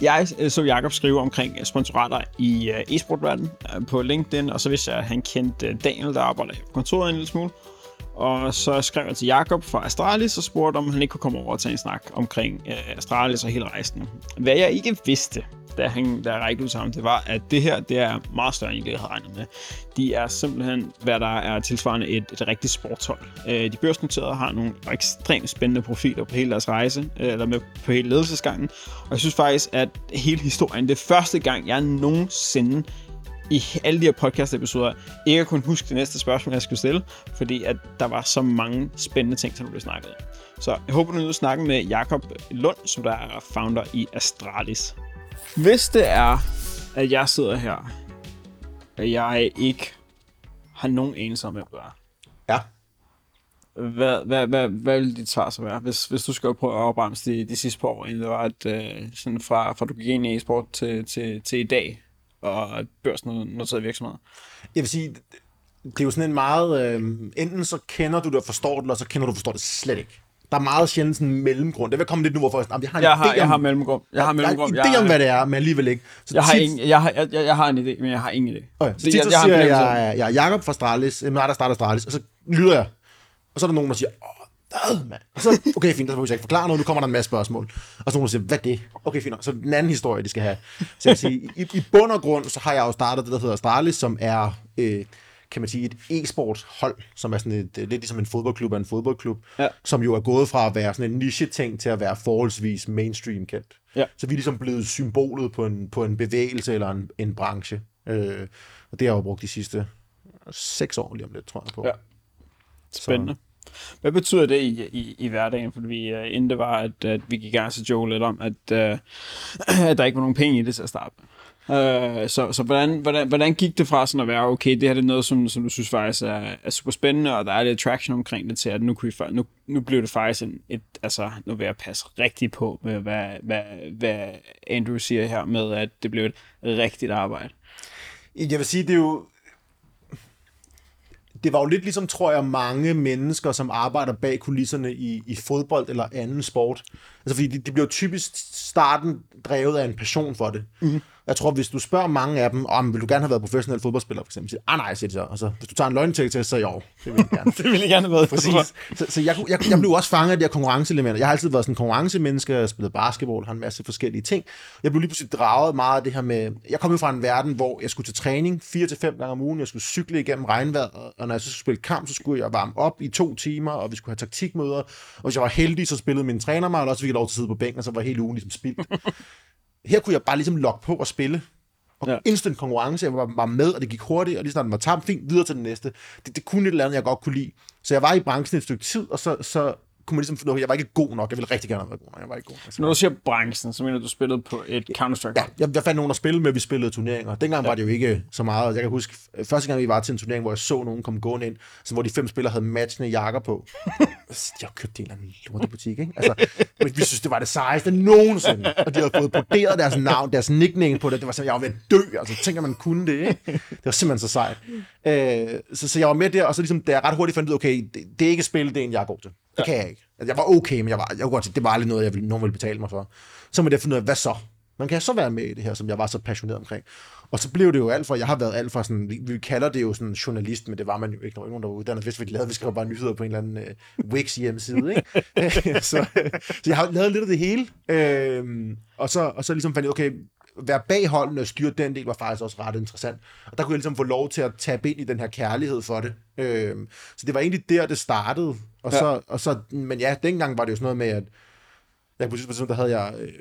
Jeg øh, så Jakob skrive omkring øh, sponsorater i øh, e-sportverdenen på LinkedIn, og så vidste jeg, at han kendte Daniel, der arbejder på kontoret en lille smule. Og så skrev jeg til Jakob fra Astralis og spurgte, om han ikke kunne komme over og tage en snak omkring Astralis og hele rejsen. Hvad jeg ikke vidste, da, han, da jeg rækkede ud sammen, det var, at det her det er meget større, end jeg havde regnet med. De er simpelthen, hvad der er tilsvarende et, et rigtigt sportshold. Øh, de børsnoterede har nogle ekstremt spændende profiler på hele deres rejse, øh, eller med på hele ledelsesgangen. Og jeg synes faktisk, at hele historien, det er første gang, jeg nogensinde i alle de her podcast-episoder ikke kunne huske det næste spørgsmål, jeg skulle stille, fordi at der var så mange spændende ting, som blev snakket Så jeg håber, du nu snakken med Jakob Lund, som der er founder i Astralis. Hvis det er, at jeg sidder her, og jeg ikke har nogen anelse om, hvem du er. Ja. Hvad, hvad, hvad, hvad vil dit svar så være, hvis, hvis du skal prøve at opremse de, de sidste par år, inden det var, at øh, sådan fra, fra du gik ind i e-sport til, til, til i dag, og børsnoterede virksomheder? Jeg vil sige, det er jo sådan en meget, øh, enten så kender du det og forstår det, eller så kender du og forstår det slet ikke. Der er meget sjældent sådan en mellemgrund. Det vil komme lidt nu, hvorfor jeg, jeg har en jeg har, idé om, jeg har mellemgrund. Jeg har mellemgrund. Jeg har en idé om, hvad det er, men alligevel ikke. Så jeg, har tit, ingen, jeg, har, jeg, jeg, har en idé, men jeg har ingen idé. Okay, så tit jeg, så siger jeg, jeg, jeg er Jacob fra Stralis, jeg er der starter Stralis, og så lyder jeg. Og så er der nogen, der siger, åh, hvad, mand? Og så, okay, fint, så får jeg ikke forklare noget, nu kommer der en masse spørgsmål. Og så nogen, der siger, hvad er det? Okay, fint, så den anden historie, de skal have. Så jeg siger, i, i bund og grund, så har jeg jo startet det, der hedder Stralis, som er... Øh, kan man sige, et e-sport hold, som er sådan et, lidt ligesom en fodboldklub af en fodboldklub, ja. som jo er gået fra at være sådan en niche-ting til at være forholdsvis mainstream kendt. Ja. Så vi er ligesom blevet symbolet på en, på en bevægelse eller en, en branche. Øh, og det har jeg jo brugt de sidste seks år lige om lidt, tror jeg på. Ja. Spændende. Så. Hvad betyder det i, i, i hverdagen? Fordi uh, inden det var, at, at vi gik gang til Joe lidt om, at, uh, at der ikke var nogen penge i det til at starte Øh, så så hvordan, hvordan, hvordan gik det fra sådan at være, okay, det her det er noget, som, som du synes faktisk er, er super spændende, og der er lidt attraction omkring det til, at nu, kunne I, nu, nu blev det faktisk en, et, altså, nu vil jeg passe rigtig på, med, hvad, hvad, hvad Andrew siger her med, at det blev et rigtigt arbejde. Jeg vil sige, det er jo, det var jo lidt ligesom, tror jeg, mange mennesker, som arbejder bag kulisserne i, i fodbold eller anden sport. Altså, fordi det, det bliver typisk starten drevet af en passion for det. Mm-hmm. Jeg tror, hvis du spørger mange af dem, om vil du gerne have været professionel fodboldspiller, for eksempel, siger ah nej, siger de så. Altså, hvis du tager en løgnetægt så jo, det vil jeg gerne. det vil jeg gerne have været. Præcis. Så, så jeg, jeg, jeg, blev også fanget af de her konkurrenceelementer. Jeg har altid været sådan en konkurrencemenneske, jeg har spillet basketball, har en masse forskellige ting. Jeg blev lige pludselig draget meget af det her med, jeg kom jo fra en verden, hvor jeg skulle til træning fire til fem gange om ugen, jeg skulle cykle igennem regnvejr, og når jeg så skulle spille kamp, så skulle jeg varme op i to timer, og vi skulle have taktikmøder, og hvis jeg var heldig, så spillede min træner mig, og også fik lov til at sidde på bænken, og så var hele ugen ligesom spildt. Her kunne jeg bare ligesom logge på og spille. Og ja. instant konkurrence, jeg var, var med, og det gik hurtigt, og lige snart den var tabt, fint, videre til den næste. Det, det kunne et eller andet, jeg godt kunne lide. Så jeg var i branchen et stykke tid, og så, så kunne man ligesom finde at jeg var ikke god nok. Jeg ville rigtig gerne have været god nok. Jeg var ikke god. Altså, Når du siger branchen, så mener du, du spillede på et Counter-Strike? Ja, jeg, jeg fandt nogen at spille med, vi spillede turneringer. Dengang ja. var det jo ikke så meget. Jeg kan huske, første gang vi var til en turnering, hvor jeg så nogen komme gående ind, så hvor de fem spillere havde matchende jakker på. jeg købte en eller anden lortebutik, ikke? Altså, vi synes, det var det sejeste nogensinde. Og de havde fået broderet deres navn, deres nickname på det. Det var simpelthen, jeg var ved at dø. Altså, tænker man kunne det, ikke? Det var simpelthen så sejt. Øh, så, så jeg var med der, og så ligesom, da jeg ret hurtigt fandt ud, okay, det, det er ikke spil, det er en, jeg er god til. Det kan jeg ikke. Altså, jeg var okay, men jeg, var, jeg kunne godt sige, det var aldrig noget, jeg ville, nogen ville betale mig for. Så må jeg finde ud af, hvad så? Man kan så være med i det her, som jeg var så passioneret omkring. Og så blev det jo alt for, jeg har været alt for sådan, vi, vi kalder det jo sådan journalist, men det var man jo ikke, var nogen, der var uddannet, hvis vi lavede, vi skrev bare nyheder på en eller anden uh, Wix hjemmeside, ikke? så, så jeg har lavet lidt af det hele, øhm, og, så, og så ligesom fandt jeg, okay, være bag holdene og styre den del var faktisk også ret interessant. Og der kunne jeg ligesom få lov til at tabe ind i den her kærlighed for det. Øhm, så det var egentlig der, det startede. Og ja. så, og så, men ja, dengang var det jo sådan noget med, at jeg på tidspunkt, der havde jeg, øh,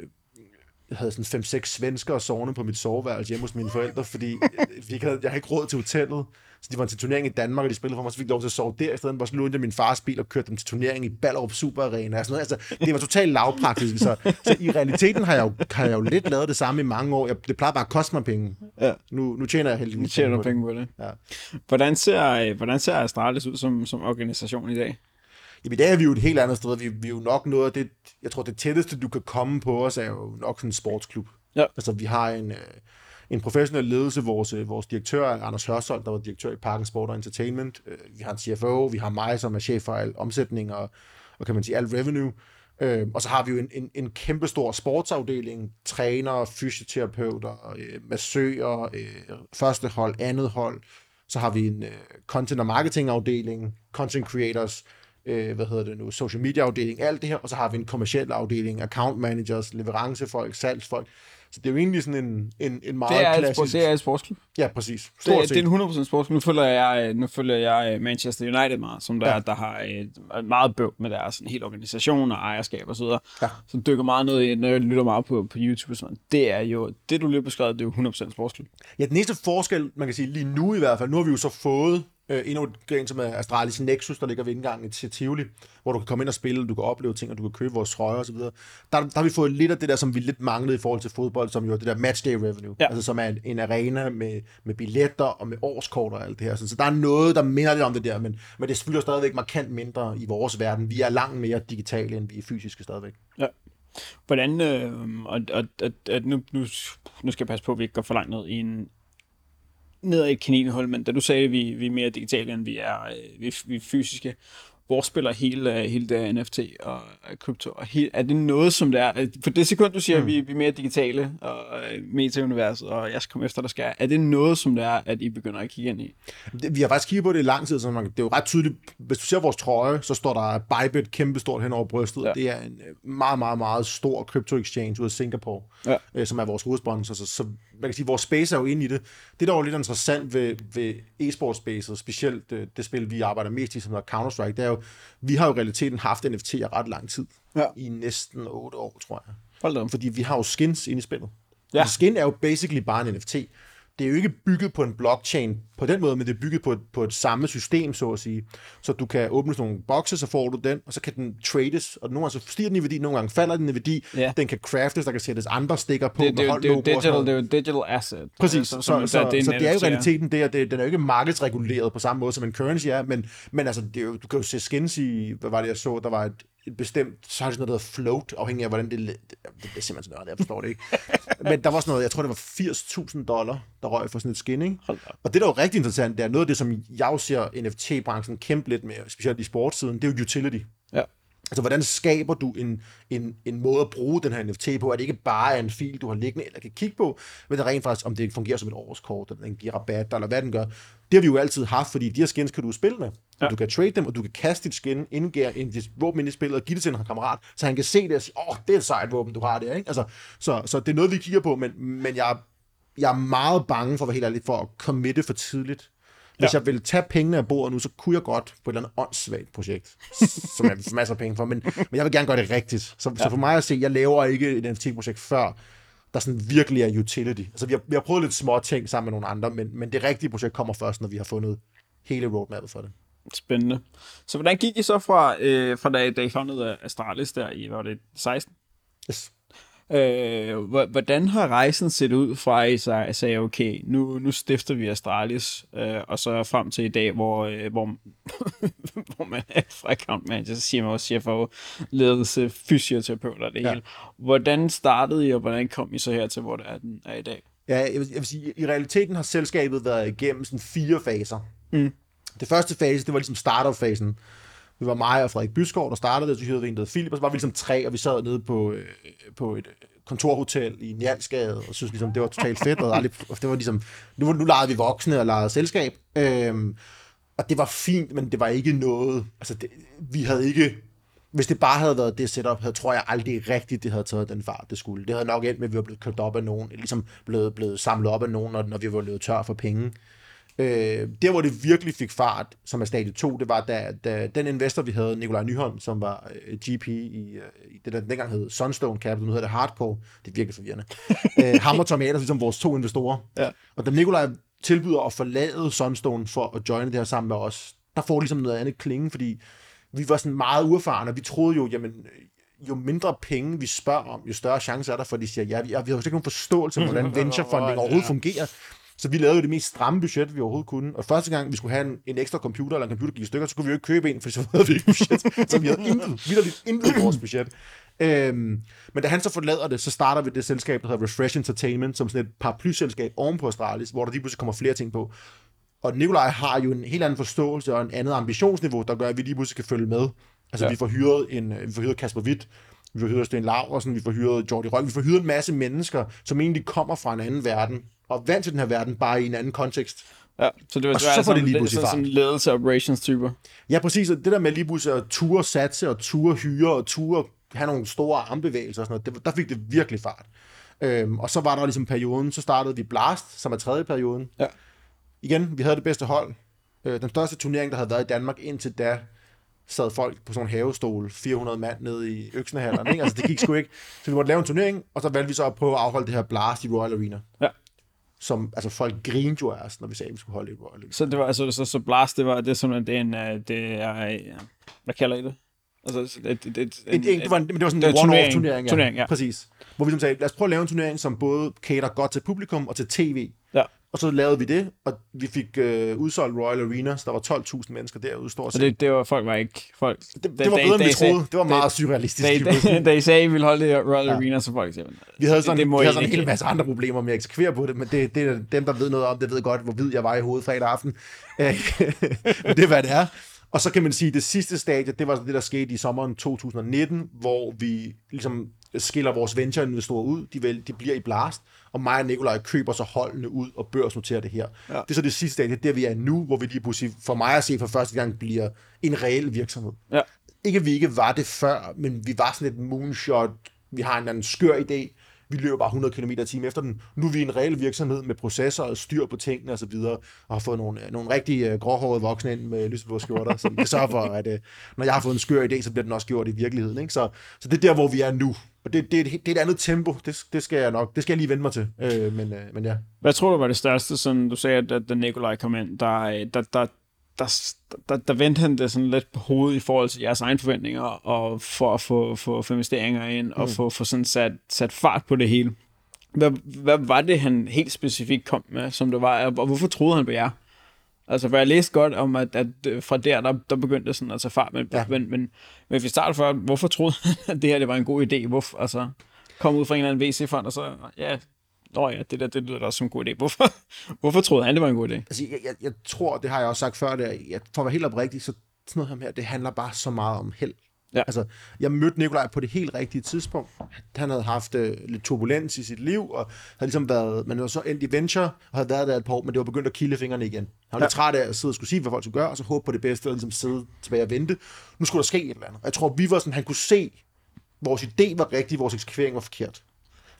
jeg havde sådan 5-6 svensker sovende på mit soveværelse hjemme hos mine forældre, fordi jeg, havde, jeg havde ikke råd til hotellet. Så de var til turnering i Danmark, og de spillede for mig, så fik jeg lov til at sove der, i stedet for så lånte jeg min fars bil og kørte dem til turnering i Ballerup Super Arena. Og sådan noget. Altså, det var totalt lavpraktisk. Så, så, i realiteten har jeg, jo, har jeg jo lidt lavet det samme i mange år. Jeg, det plejer bare at koste mig penge. Ja. Nu, nu tjener jeg heldigvis nu tjener penge på det. Ja. Hvordan ser, hvordan ser Astralis ud som, som organisation i dag? Jamen, i dag er vi jo et helt andet sted. Vi, vi er jo nok noget af det, jeg tror, det tætteste, du kan komme på os, er jo nok sådan en sportsklub. Ja. Altså, vi har en, øh, en professionel ledelse. Vores, øh, vores direktør Anders Hørsholm, der var direktør i Parken Sport og Entertainment. Øh, vi har en CFO, vi har mig, som er chef for al omsætning og, og kan man sige, alt revenue. Øh, og så har vi jo en, en, en kæmpe stor sportsafdeling, trænere, fysioterapeuter, øh, massører, øh, første hold, andet hold. Så har vi en øh, content- og marketingafdeling, content creators, øh, hvad hedder det nu, social media afdeling, alt det her, og så har vi en kommersiel afdeling, account managers, leverancefolk, salgsfolk. Så det er jo egentlig sådan en, en, en meget Det er, et, klassisk... sport- det er et sportsklub. Ja, præcis. Det, Stort det set. er en 100% sportsklub. Nu følger jeg, nu følger jeg øh, Manchester United meget, som der, Ja. der har et meget bøv med deres sådan, hele organisation og ejerskab og så videre. Ja. Som dykker meget ned i, når jeg lytter meget på, på YouTube og sådan. Det er jo, det du lige beskrevet, det er jo 100% sportsklub. Ja, den eneste forskel, man kan sige lige nu i hvert fald, nu har vi jo så fået øh, endnu et gren, som er Astralis Nexus, der ligger ved indgangen til Tivoli, hvor du kan komme ind og spille, du kan opleve ting, og du kan købe vores trøjer osv. Der, der har vi fået lidt af det der, som vi lidt manglede i forhold til fodbold, som jo er det der matchday revenue, Ja. altså som er en, en arena med, med billetter og med årskort og alt det her. Så, så der er noget, der minder lidt om det der, men, men det er selvfølgelig stadigvæk markant mindre i vores verden. Vi er langt mere digitale, end vi er fysiske stadigvæk. Ja. Hvordan, øh, og, og, og, og nu, nu, nu skal jeg passe på, at vi ikke går for langt ned i en ned i et kaninhul, men da du sagde, at vi, vi er mere digitale, end vi er, øh, vi, vi er fysiske, hvor spiller hele, øh, hele det NFT og krypto? Og hele, er det noget, som det er? øh, For det sekund, du siger, mm. at vi, vi er mere digitale og meta-universet, og jeg skal komme efter, der skal er det noget, som det er, at I begynder at kigge ind i? Det, vi har faktisk kigget på det i lang tid, så man, det er jo ret tydeligt. Hvis du ser vores trøje, så står der Bybit kæmpestort hen over brystet. Ja. Det er en meget, meget, meget stor crypto exchange ud af Singapore, Ja. øh, som er vores hovedsponsor. Så, så man kan sige, vores space er jo inde i det. Det, der er jo lidt interessant ved, ved e-sport spacet, specielt øh, det spil, vi arbejder mest i, som hedder Counter-Strike, det er jo, vi har jo i realiteten haft NFT'er ret lang tid. Ja. I næsten 8 år, tror jeg. Hold da. Fordi vi har jo skins inde i spillet. Ja. Ja. Skin er jo basically bare en NFT. Det er jo ikke bygget på en blockchain på den måde, men det er bygget på et, på et samme system, så at sige. Så du kan åbne sådan nogle bokse, så får du den, og så kan den trades, og nogle gange så stiger den i værdi, nogle gange falder den i værdi. Ja. Den kan craftes, der kan sættes andre stikker på Det, med det, det, det, er sådan digital, det er jo digital asset. Præcis, Så, så, så, så, en så det er jo realiteten det, det, den er jo ikke markedsreguleret på samme måde, som en currency er, men, men altså, det er jo, du kan jo se skins i, hvad var det, jeg så, der var et, et bestemt, så har det sådan noget, der float, afhængig af, hvordan det, det, det er simpelthen sådan noget, jeg forstår det ikke. men der var sådan noget, jeg tror, det var 80.000 dollar, der røg for sådan et skin, ikke? Og det, der er jo rigtig interessant, det er noget af det, som jeg jo ser NFT-branchen kæmpe lidt med, specielt i sportssiden, det er jo utility. Ja. Altså, hvordan skaber du en, en, en måde at bruge den her NFT på, at det ikke bare er en fil, du har liggende eller kan kigge på, men det rent faktisk, om det fungerer som et årskort, eller den giver rabat, eller hvad den gør. Det har vi jo altid haft, fordi de her skins kan du spille med. Ja. Du kan trade dem, og du kan kaste dit skin, indgære en våben ind i spillet, og give det til en kammerat, så han kan se det og sige, åh, oh, det er et sejt våben, du har der. Ikke? Altså, så, så det er noget, vi kigger på, men, men jeg, jeg er meget bange for at være helt ærlig, for at committe for tidligt. Hvis Ja. jeg ville tage pengene af bordet nu, så kunne jeg godt på et eller andet åndssvagt projekt, som jeg få masser af penge for, men, men jeg vil gerne gøre det rigtigt. Så, ja. så for mig at se, jeg laver ikke et NFT-projekt før, der sådan virkelig er utility. Altså vi har, vi har prøvet lidt små ting sammen med nogle andre, men, men det rigtige projekt kommer først, når vi har fundet hele roadmappet for det. Spændende. Så hvordan gik I så fra, øh, fra da, da I foundede Astralis der i, hvad var det, 16? Yes. Øh, hvor- hvordan har rejsen set ud fra, at I sagde, okay, nu, nu stifter vi Astralis, øh, og så frem til i dag, hvor, øh, hvor, hvor man er fra account manager, så siger man også CFO, ledelse, fysioterapeut og det Ja. hele. Hvordan startede I, og hvordan kom I så her til, hvor det er, den er i dag? Ja, jeg vil, jeg vil sige, i realiteten har selskabet været igennem sådan fire faser. Mm. Det første fase, det var ligesom startup-fasen. Vi var mig og Frederik Byskov, der startede det, så hyrede vi en, der hed Philip, og så var vi ligesom tre, og vi sad nede på, øh, på et øh, kontorhotel i Njalsgade, og synes ligesom, det var totalt fedt, og aldrig, det var ligesom, nu, nu legede vi voksne og legede selskab, øhm, og det var fint, men det var ikke noget, altså det, vi havde ikke, hvis det bare havde været det setup, havde, tror jeg aldrig rigtigt, det havde taget den fart, det skulle. Det havde nok endt med, at vi var blevet købt op af nogen, ligesom blevet, blevet samlet op af nogen, når, når vi var blevet tør for penge. Øh, der, hvor det virkelig fik fart, som er stadie 2, det var, da, da den investor, vi havde, Nikolaj Nyholm, som var øh, GP i, øh, det, der dengang hed Sunstone Capital, nu hedder det Hardcore, det er virkelig forvirrende. øh, ham og Tom Aders, ligesom vores to investorer. Ja. Og da Nikolaj tilbyder at forlade Sunstone for at joine det her sammen med os, der får ligesom noget andet klinge, fordi vi var sådan meget uerfarne, og vi troede jo, jamen, jo mindre penge vi spørger om, jo større chance er der for, at de siger, ja, vi, vi har jo ikke nogen forståelse for, hvordan venture funding overhovedet fungerer. Så vi lavede det mest stramme budget, vi overhovedet kunne. Og første gang, vi skulle have en, en ekstra computer, eller en computer gik i stykker, så kunne vi jo ikke købe en, for så havde vi ikke budget. så vi havde intet, vildt intet i vores budget. Øhm, men da han så forlader det, så starter vi det selskab, der hedder Refresh Entertainment, som sådan et paraplyselskab oven på Astralis, hvor der lige pludselig kommer flere ting på. Og Nikolaj har jo en helt anden forståelse og en andet ambitionsniveau, der gør, at vi lige pludselig kan følge med. Altså, Ja. vi får hyret en, øh, vi får hyret Kasper Witt, vi får hyret Sten Laursen, vi får hyret Jordi Røg, vi får hyret en masse mennesker, som egentlig kommer fra en anden verden, og vant til den her verden, bare i en anden kontekst. Ja, så det var, Og var så får det lige pludselig fart. sådan ledelse operations typer. Ja, præcis. Og det der med lige pludselig at ture satse og ture hyre og ture have nogle store armbevægelser og sådan noget, det, der fik det virkelig fart. Øhm, og så var der ligesom perioden, så startede vi Blast, som er tredje perioden. Ja. Igen, vi havde det bedste hold. Øh, den største turnering, der havde været i Danmark indtil da, sad folk på sådan en havestol, 400 mand nede i Øksnehallerne. Ikke? Altså, det gik sgu ikke. Så vi måtte lave en turnering, og så valgte vi så at prøve at afholde det her Blast i Royal Arena. Ja. Som, altså folk grinede jo af os, når vi sagde, at vi skulle holde Royal Arena. Så det var altså så, så blast, det var det er simpelthen det er en øh, det er hvad kalder I det? Altså det, det, det, En, en, det, var, en- men det var sådan en one-off turnering. turnering. Ja. Turnering, ja. Præcis. Hvor vi som sagde, lad os prøve at lave en turnering, som både cater godt til publikum og til tv. Ja. Og så lavede vi det, og vi fik øh, udsolgt Royal Arena, så der var 12.000 mennesker derude stort Så set. det, det var folk var ikke folk. Det, det, det var bedre, end vi troede. Det var meget surrealistisk. Da, da, da I sagde, at I ville holde det Royal Ja. Arena, så folk siger, Vi havde sådan, det, det vi havde sådan en hel masse andre problemer med at eksekvere på det, men det, det er dem, der ved noget om det, ved godt, hvor hvid jeg var i hovedet fredag aften. Men det er, hvad det er. Og så kan man sige, at det sidste stadie, det var det, der skete i sommeren 2019, hvor vi ligesom skiller vores venture-investorer ud. De, vel, de bliver i Blast, og mig og Nikolaj køber så holdene ud og børsnoterer det her. Ja. Det er så det sidste stadie, der vi er nu, hvor vi lige pludselig, for mig at se for første gang, bliver en reel virksomhed. Ja. Ikke at vi ikke var det før, men vi var sådan et moonshot. Vi har en eller anden skør idé. Vi løber bare 100 km i timen efter den. Nu er vi en reel virksomhed med processer og styr på tingene osv. Og har fået nogle, nogle rigtig uh, gråhårede voksne ind med lyseblå skjorter, som kan sørge for, at uh, når jeg har fået en skør idé, så bliver den også gjort i virkeligheden. Ikke? Så, så det er der, hvor vi er nu. Og det, det, er et- det er et andet tempo. Det, det skal jeg nok, det skal jeg lige vende mig til. øh, men, øh, men ja. Hvad tror du var det største, sådan du sagde, at da- Nikolaj kom ind, der, øh, der, der, der, der, der vendte han det sådan lidt på hovedet i forhold til jeres egne forventninger, og for at få, få, få investeringer ind, og få, få sådan sat, sat fart på det hele. Hvad, hvad var det, han helt specifikt kom med, som det var, og hvorfor troede han på jer? Altså, for jeg læste godt om, at, at øh, fra der, der, der begyndte sådan at tage fart, men, ja. Men, men, men hvis vi starter før, hvorfor troede han, at det her det var en god idé? Hvorfor, altså, kom ud fra en eller anden VC-fond, og så, ja, Nå ja, det der, det lyder da også som en god idé. Hvorfor, hvorfor troede han, det var en god idé? Altså, jeg, jeg, jeg tror, det har jeg også sagt før, det er, jeg, for at være helt oprigtig, så sådan noget her, det handler bare så meget om held. Ja. Altså, jeg mødte Nikolaj på det helt rigtige tidspunkt. Han havde haft øh, lidt turbulens i sit liv, og havde ligesom været, man var så endt i venture, og havde været der et par år, men det var begyndt at kilde fingrene igen. Han var ja. lidt træt af at sidde og skulle sige, hvad folk skulle gøre, og så håbe på det bedste, og ligesom sidde tilbage og vente. Nu skulle der ske et eller andet. Og jeg tror, vi var sådan, han kunne se, vores idé var rigtig, vores eksekvering var forkert.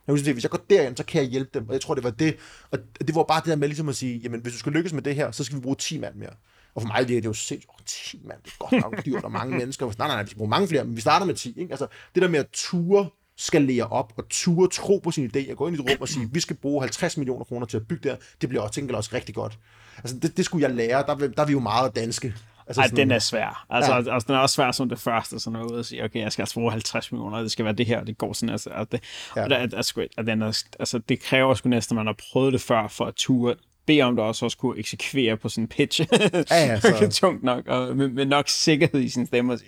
Jeg kunne sige, hvis jeg går derind, så kan jeg hjælpe dem. Og jeg tror, det var det. Og det var bare det der med ligesom at sige, jamen hvis du skal lykkes med det her, så skal vi bruge 10 mand mere. Og for mig virker det jo sindssygt. Oh, 10 mand, det er godt nok dyrt og mange mennesker. Nej, nej, nej, vi skal bruge mange flere, men vi starter med 10. Ikke? Altså, det der med at ture skalere op og ture tro på sin idé og gå ind i et rum og sige, vi skal bruge 50 millioner kroner til at bygge det her, det bliver også, tænker også rigtig godt. Altså, det, det skulle jeg lære. Der, der er vi jo meget danske. Altså, Ej, sådan- den er svær. Altså, Ja. ja. altså, den er også svær som det første, sådan noget, at sige, okay, jeg skal altså bruge 50 millioner, det skal være det her, og det går sådan, altså, og det, Ja. ja. og det, er, er, sgu- og den er, altså, det kræver sgu næsten, at man har prøvet det før, for at ture, bede om det også, også kunne eksekvere på sin pitch. Ja, ja, så- tungt nok, og med, med, nok sikkerhed i sin stemme,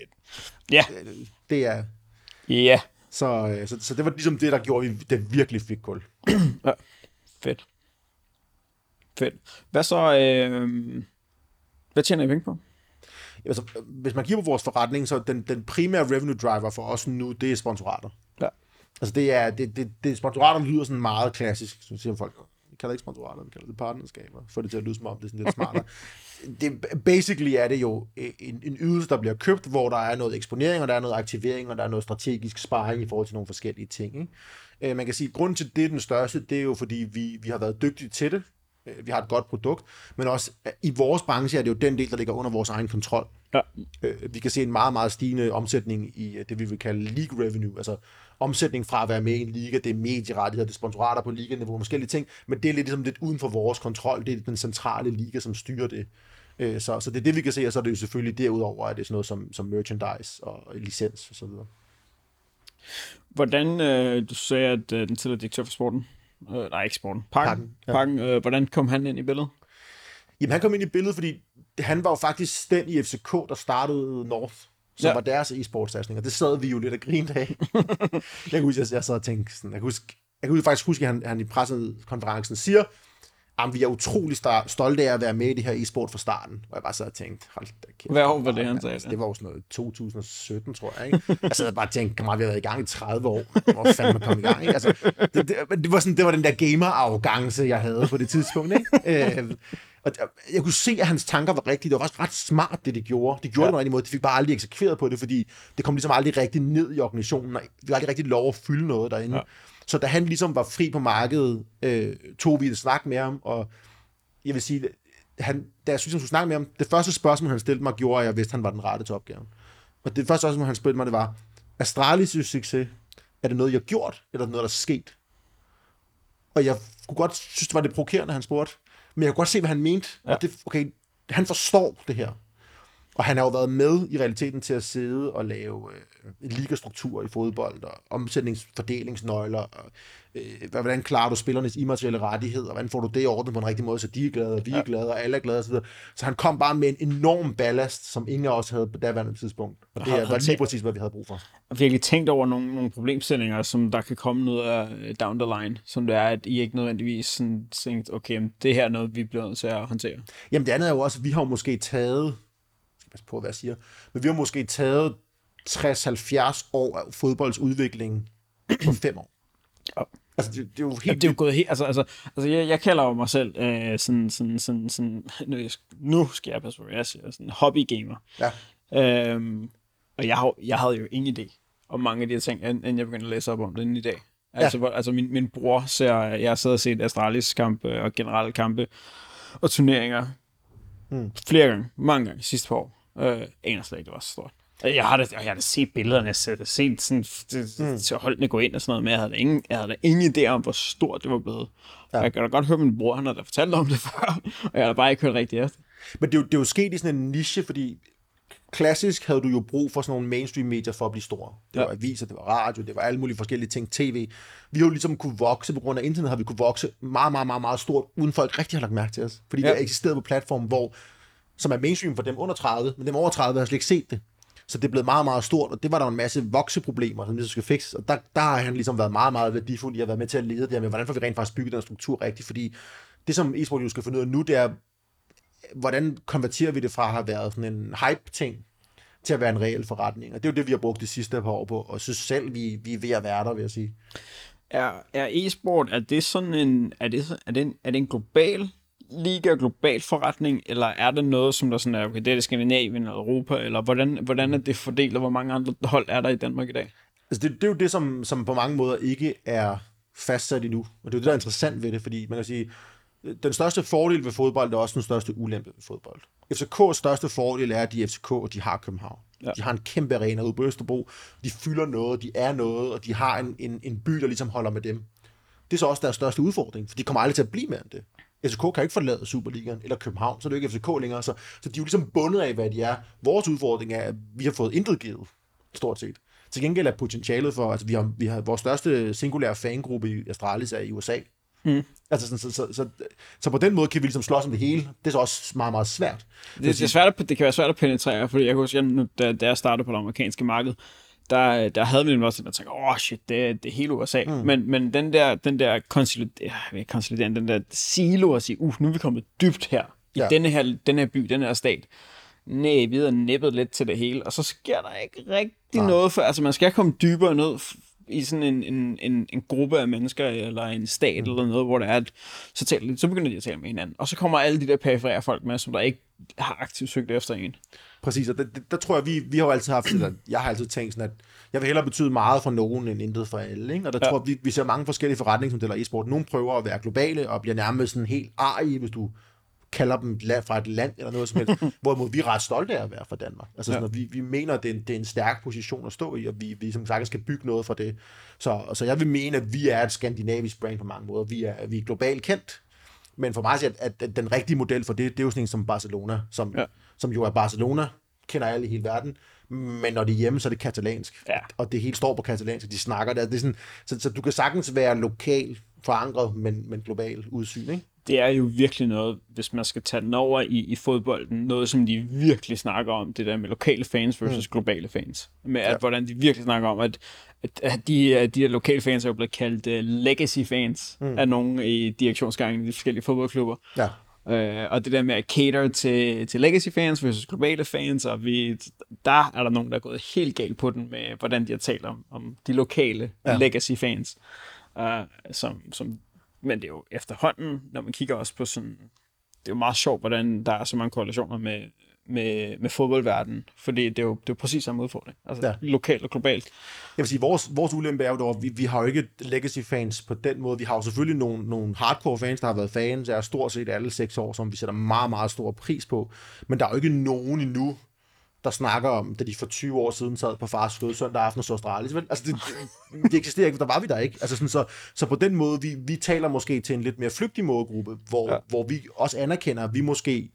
ja, det er, ja, så, øh, så, så det var ligesom det, der gjorde, at vi- det virkelig fik kul. fedt. Fedt. Hvad så, øh, hvad tjener I penge på? Altså, hvis man kigger på vores forretning, så den, den primære revenue driver for os nu, det er sponsorater. Ja. Altså det er, det, det, det sponsorater lyder sådan meget klassisk, så siger folk, vi kalder ikke sponsorater, vi kalder det partnerskaber, for det til at lyde som om, det er sådan lidt smartere. det, basically er det jo en, en ydelse, der bliver købt, hvor der er noget eksponering, og der er noget aktivering, og der er noget strategisk sparring i forhold til nogle forskellige ting. Ikke? Øh, man kan sige, at grunden til det den største, det er jo fordi, vi, vi har været dygtige til det, vi har et godt produkt, men også øh, i vores branche er det jo den del, der ligger under vores egen kontrol. Ja. Øh, vi kan se en meget, meget stigende omsætning i øh, det, vi vil kalde league revenue, altså omsætning fra at være med i en liga, det er medierettigheder, det er sponsorater på liganiveau, forskellige ting, men det er lidt, ligesom lidt uden for vores kontrol, det er den centrale liga, som styrer det. Øh, så, så det er det, vi kan se, og så er det jo selvfølgelig derudover, at det er sådan noget som, som merchandise og licens og så videre. Hvordan, øh, du sagde, at øh, den tidligere direktør for sporten, øh, nej ikke sporten, pakken, Pakken, ja. pakken øh, hvordan kom han ind i billedet? Jamen, han kom ind i billedet, fordi han var jo faktisk den i FCK, der startede North, som ja. Ja. var deres e-sportsatsning, og det sad vi jo lidt og grinede af. jeg kan huske, jeg, jeg sad og tænkte sådan, jeg kan, huske, jeg kan faktisk huske, at han, han i pressekonferencen siger, Jamen, vi er utrolig stolte af at være med i det her e-sport fra starten. Og jeg bare sad og tænkte, hold da kæft. Hvad år var det, han sagde Altså, det? det var jo sådan noget 2017, tror jeg. Ikke? jeg sad bare og tænkte, kammerat, vi har været i gang i 30 år. Hvor fanden man kom i gang? Ikke? Altså, det, det, det, var sådan, det var den der gamer-arrogance, jeg havde på det tidspunkt. Ikke? Øh, og jeg kunne se, at hans tanker var rigtige. Det var faktisk ret smart, det de gjorde. De gjorde ja. det på en rigtig måde. De fik bare aldrig eksekveret på det, fordi det kom ligesom aldrig rigtig ned i organisationen. Og vi fik aldrig rigtig lov at fylde noget derinde. Ja. Så da han ligesom var fri på markedet, øh, tog vi et snak med ham, og jeg vil sige, han, da jeg synes, han skulle snakke med ham, det første spørgsmål, han stillede mig, gjorde, at jeg vidste, at han var den rette til opgaven. Og det første spørgsmål, han spurgte mig, det var, Astralis' succes, er det noget, jeg har gjort, eller er det noget, der er sket? Og jeg kunne godt synes, det var det provokerende, han spurgte. Men jeg kunne godt se, hvad han mente. Ja. Og det, okay, han forstår det her. Og han har jo været med i realiteten til at sidde og lave øh, ligastruktur i fodbold, og omsætningsfordelingsnøgler, og øh, hvordan klarer du spillernes immaterielle rettigheder, og hvordan får du det i orden på en rigtig måde, så de er glade, og vi er glade, og alle er glade osv. Så han kom bare med en enorm ballast, som ingen af os havde på daværende tidspunkt. Og det var lige præcis, hvad vi havde brug for. Og virkelig tænkt over nogle, nogle problemstillinger, som der kan komme noget af down the line, som det er, at I ikke nødvendigvis sådan tænkt, okay, det her er noget, vi bliver nødt til at håndtere. Jamen det andet er jo også, at vi har måske taget passe på, hvad jeg siger. Men vi har måske taget 60-70 år af fodboldsudvikling på fem år. Ja. Altså, det, det er jo helt... Jamen, det er jo gået helt... Altså, altså, altså jeg, jeg kalder jo mig selv øh, sådan, sådan, sådan, sådan... Nu, nu skal jeg passe på, hvad jeg siger. Sådan hobbygamer. Ja. Øhm, og jeg, har, jeg havde jo ingen idé om mange af de her ting, inden jeg begyndte at læse op om det i dag. Altså, ja. hvor, altså min, min bror ser... Jeg har siddet og set Astralis kampe og generelle kampe og turneringer hmm. flere gange, mange gange sidste par år. Øh, aner slet ikke, det var så stort. Jeg har da, jeg har da set billederne, jeg har set sådan, mm. til holdene gå ind og sådan noget, men jeg havde da ingen, jeg havde da ingen idé om, hvor stort det var blevet. Ja. Jeg kan da godt høre, min bror, han har da fortalt om det før, og jeg har da bare ikke hørt rigtigt efter. Men det er, jo, det er jo sket i sådan en niche, fordi klassisk havde du jo brug for sådan nogle mainstream medier for at blive store. Det var ja. aviser, det var radio, det var alle mulige forskellige ting, tv. Vi har jo ligesom kunne vokse, på grund af internet har vi kunne vokse meget, meget, meget, meget stort, uden folk rigtig har lagt mærke til os. Fordi ja. det eksisterede på platformen, hvor som er mainstream for dem under 30, men dem over 30 har slet ikke set det. Så det er blevet meget, meget stort, og det var der en masse vokseproblemer, som vi skal fikse. Og der, der har han ligesom været meget, meget værdifuld i at være med til at lede det her med, hvordan får vi rent faktisk bygget den struktur rigtigt, fordi det, som e-sport jo skal finde ud af nu, det er, hvordan konverterer vi det fra at have været sådan en hype-ting, til at være en reel forretning. Og det er jo det, vi har brugt de sidste par år på, og synes selv, vi, vi er ved at være der, vil jeg sige. Er, er e-sport, er det sådan en, er det, er det en, er det en global liga global forretning, eller er det noget, som der sådan er, okay, det er det Skandinavien eller Europa, eller hvordan, hvordan er det fordelt, og hvor mange andre hold er der i Danmark i dag? Altså det, det er jo det, som, som på mange måder ikke er fastsat endnu, og det er jo det, der er interessant ved det, fordi man kan sige, den største fordel ved fodbold er også den største ulempe ved fodbold. FCK's største fordel er, at de er FCK, og de har København. Ja. De har en kæmpe arena ude på Østerbro. De fylder noget, de er noget, og de har en, en, en by, der ligesom holder med dem. Det er så også deres største udfordring, for de kommer aldrig til at blive mere end det. FCK kan ikke forlade Superligaen eller København, så er det jo ikke FCK længere. Så, så de er jo ligesom bundet af, hvad de er. Vores udfordring er, at vi har fået intet givet, stort set. Til gengæld er potentialet for, altså vi har, vi har vores største singulære fangruppe i Astralis er i USA. Mm. Altså, så, så, så, så, så, på den måde kan vi ligesom slås om det hele. Det er så også meget, meget svært. Det, det, er svært at, det kan være svært at penetrere, fordi jeg kan huske, da, da jeg startede på det amerikanske marked, der, der havde vi også der tænkte, åh oh, shit, det, det er hele USA. Mm. Men, men den der, den der konsoliderende, den der silo at sige, uh, nu er vi kommet dybt her, i ja. denne, her, denne her by, denne her stat. Nej, vi har nippet lidt til det hele, og så sker der ikke rigtig Nej. noget, for altså man skal komme dybere ned i sådan en, en, en, en gruppe af mennesker, eller en stat, mm. eller noget, hvor der er, at så, taler, så begynder de at tale med hinanden. Og så kommer alle de der perifære folk med, som der ikke har aktivt søgt efter en. Præcis, og der, der tror jeg, vi, vi har jo altid haft, eller jeg har altid tænkt sådan, at jeg vil hellere betyde meget for nogen, end intet for alle. Ikke? Og der ja. tror jeg, vi, vi ser mange forskellige forretningsmodeller i sport. Nogle prøver at være globale, og bliver nærmest sådan helt arige, hvis du kalder dem fra et land eller noget som helst, hvorimod vi er ret stolte af at være fra Danmark. Altså sådan, ja. vi, vi mener, at det er, en, det er en stærk position at stå i, og vi, vi som sagt skal bygge noget for det. Så, så jeg vil mene, at vi er et skandinavisk brand på mange måder. Vi er, vi er globalt kendt, men for mig at, at, at den rigtige model for det, det er jo sådan en som Barcelona, som, ja. Som jo er Barcelona, kender alle i hele verden, men når de er hjemme, så er det katalansk. Ja. Og det hele står på katalansk, de snakker det. det er sådan, så, så du kan sagtens være lokal forankret, men, men global udsyn, ikke? det er jo virkelig noget, hvis man skal tage den over i, i fodbolden, noget som de virkelig snakker om, det der med lokale fans versus mm. globale fans. Med at, ja. hvordan de virkelig snakker om, at, at, at de, de her lokale fans er jo blevet kaldt uh, legacy fans mm. af nogle i direktionsgangen i de forskellige fodboldklubber. Ja. Uh, og det der med at cater til, til legacy fans versus globale fans, og vi, der er der nogen, der er gået helt galt på den med, hvordan de har talt om, om de lokale ja. legacy fans. Uh, som, som men det er jo efterhånden, når man kigger også på sådan... Det er jo meget sjovt, hvordan der er så mange korrelationer med, med, med fodboldverdenen, fordi det er jo, det er jo præcis samme udfordring, altså ja. lokalt og globalt. Jeg vil sige, vores, vores ulempe er jo dog, vi, vi har jo ikke legacy-fans på den måde. Vi har jo selvfølgelig nogle, nogle hardcore fans, der har været fans af stort set alle seks år, som vi sætter meget, meget stor pris på. Men der er jo ikke nogen endnu, der snakker om, da de for 20 år siden sad på fars fløde søndag aften og så Australien. Altså, det, det, eksisterer ikke, der var vi der ikke. Altså, sådan, så, så på den måde, vi, vi taler måske til en lidt mere flygtig målgruppe, hvor, ja. hvor vi også anerkender, at vi måske,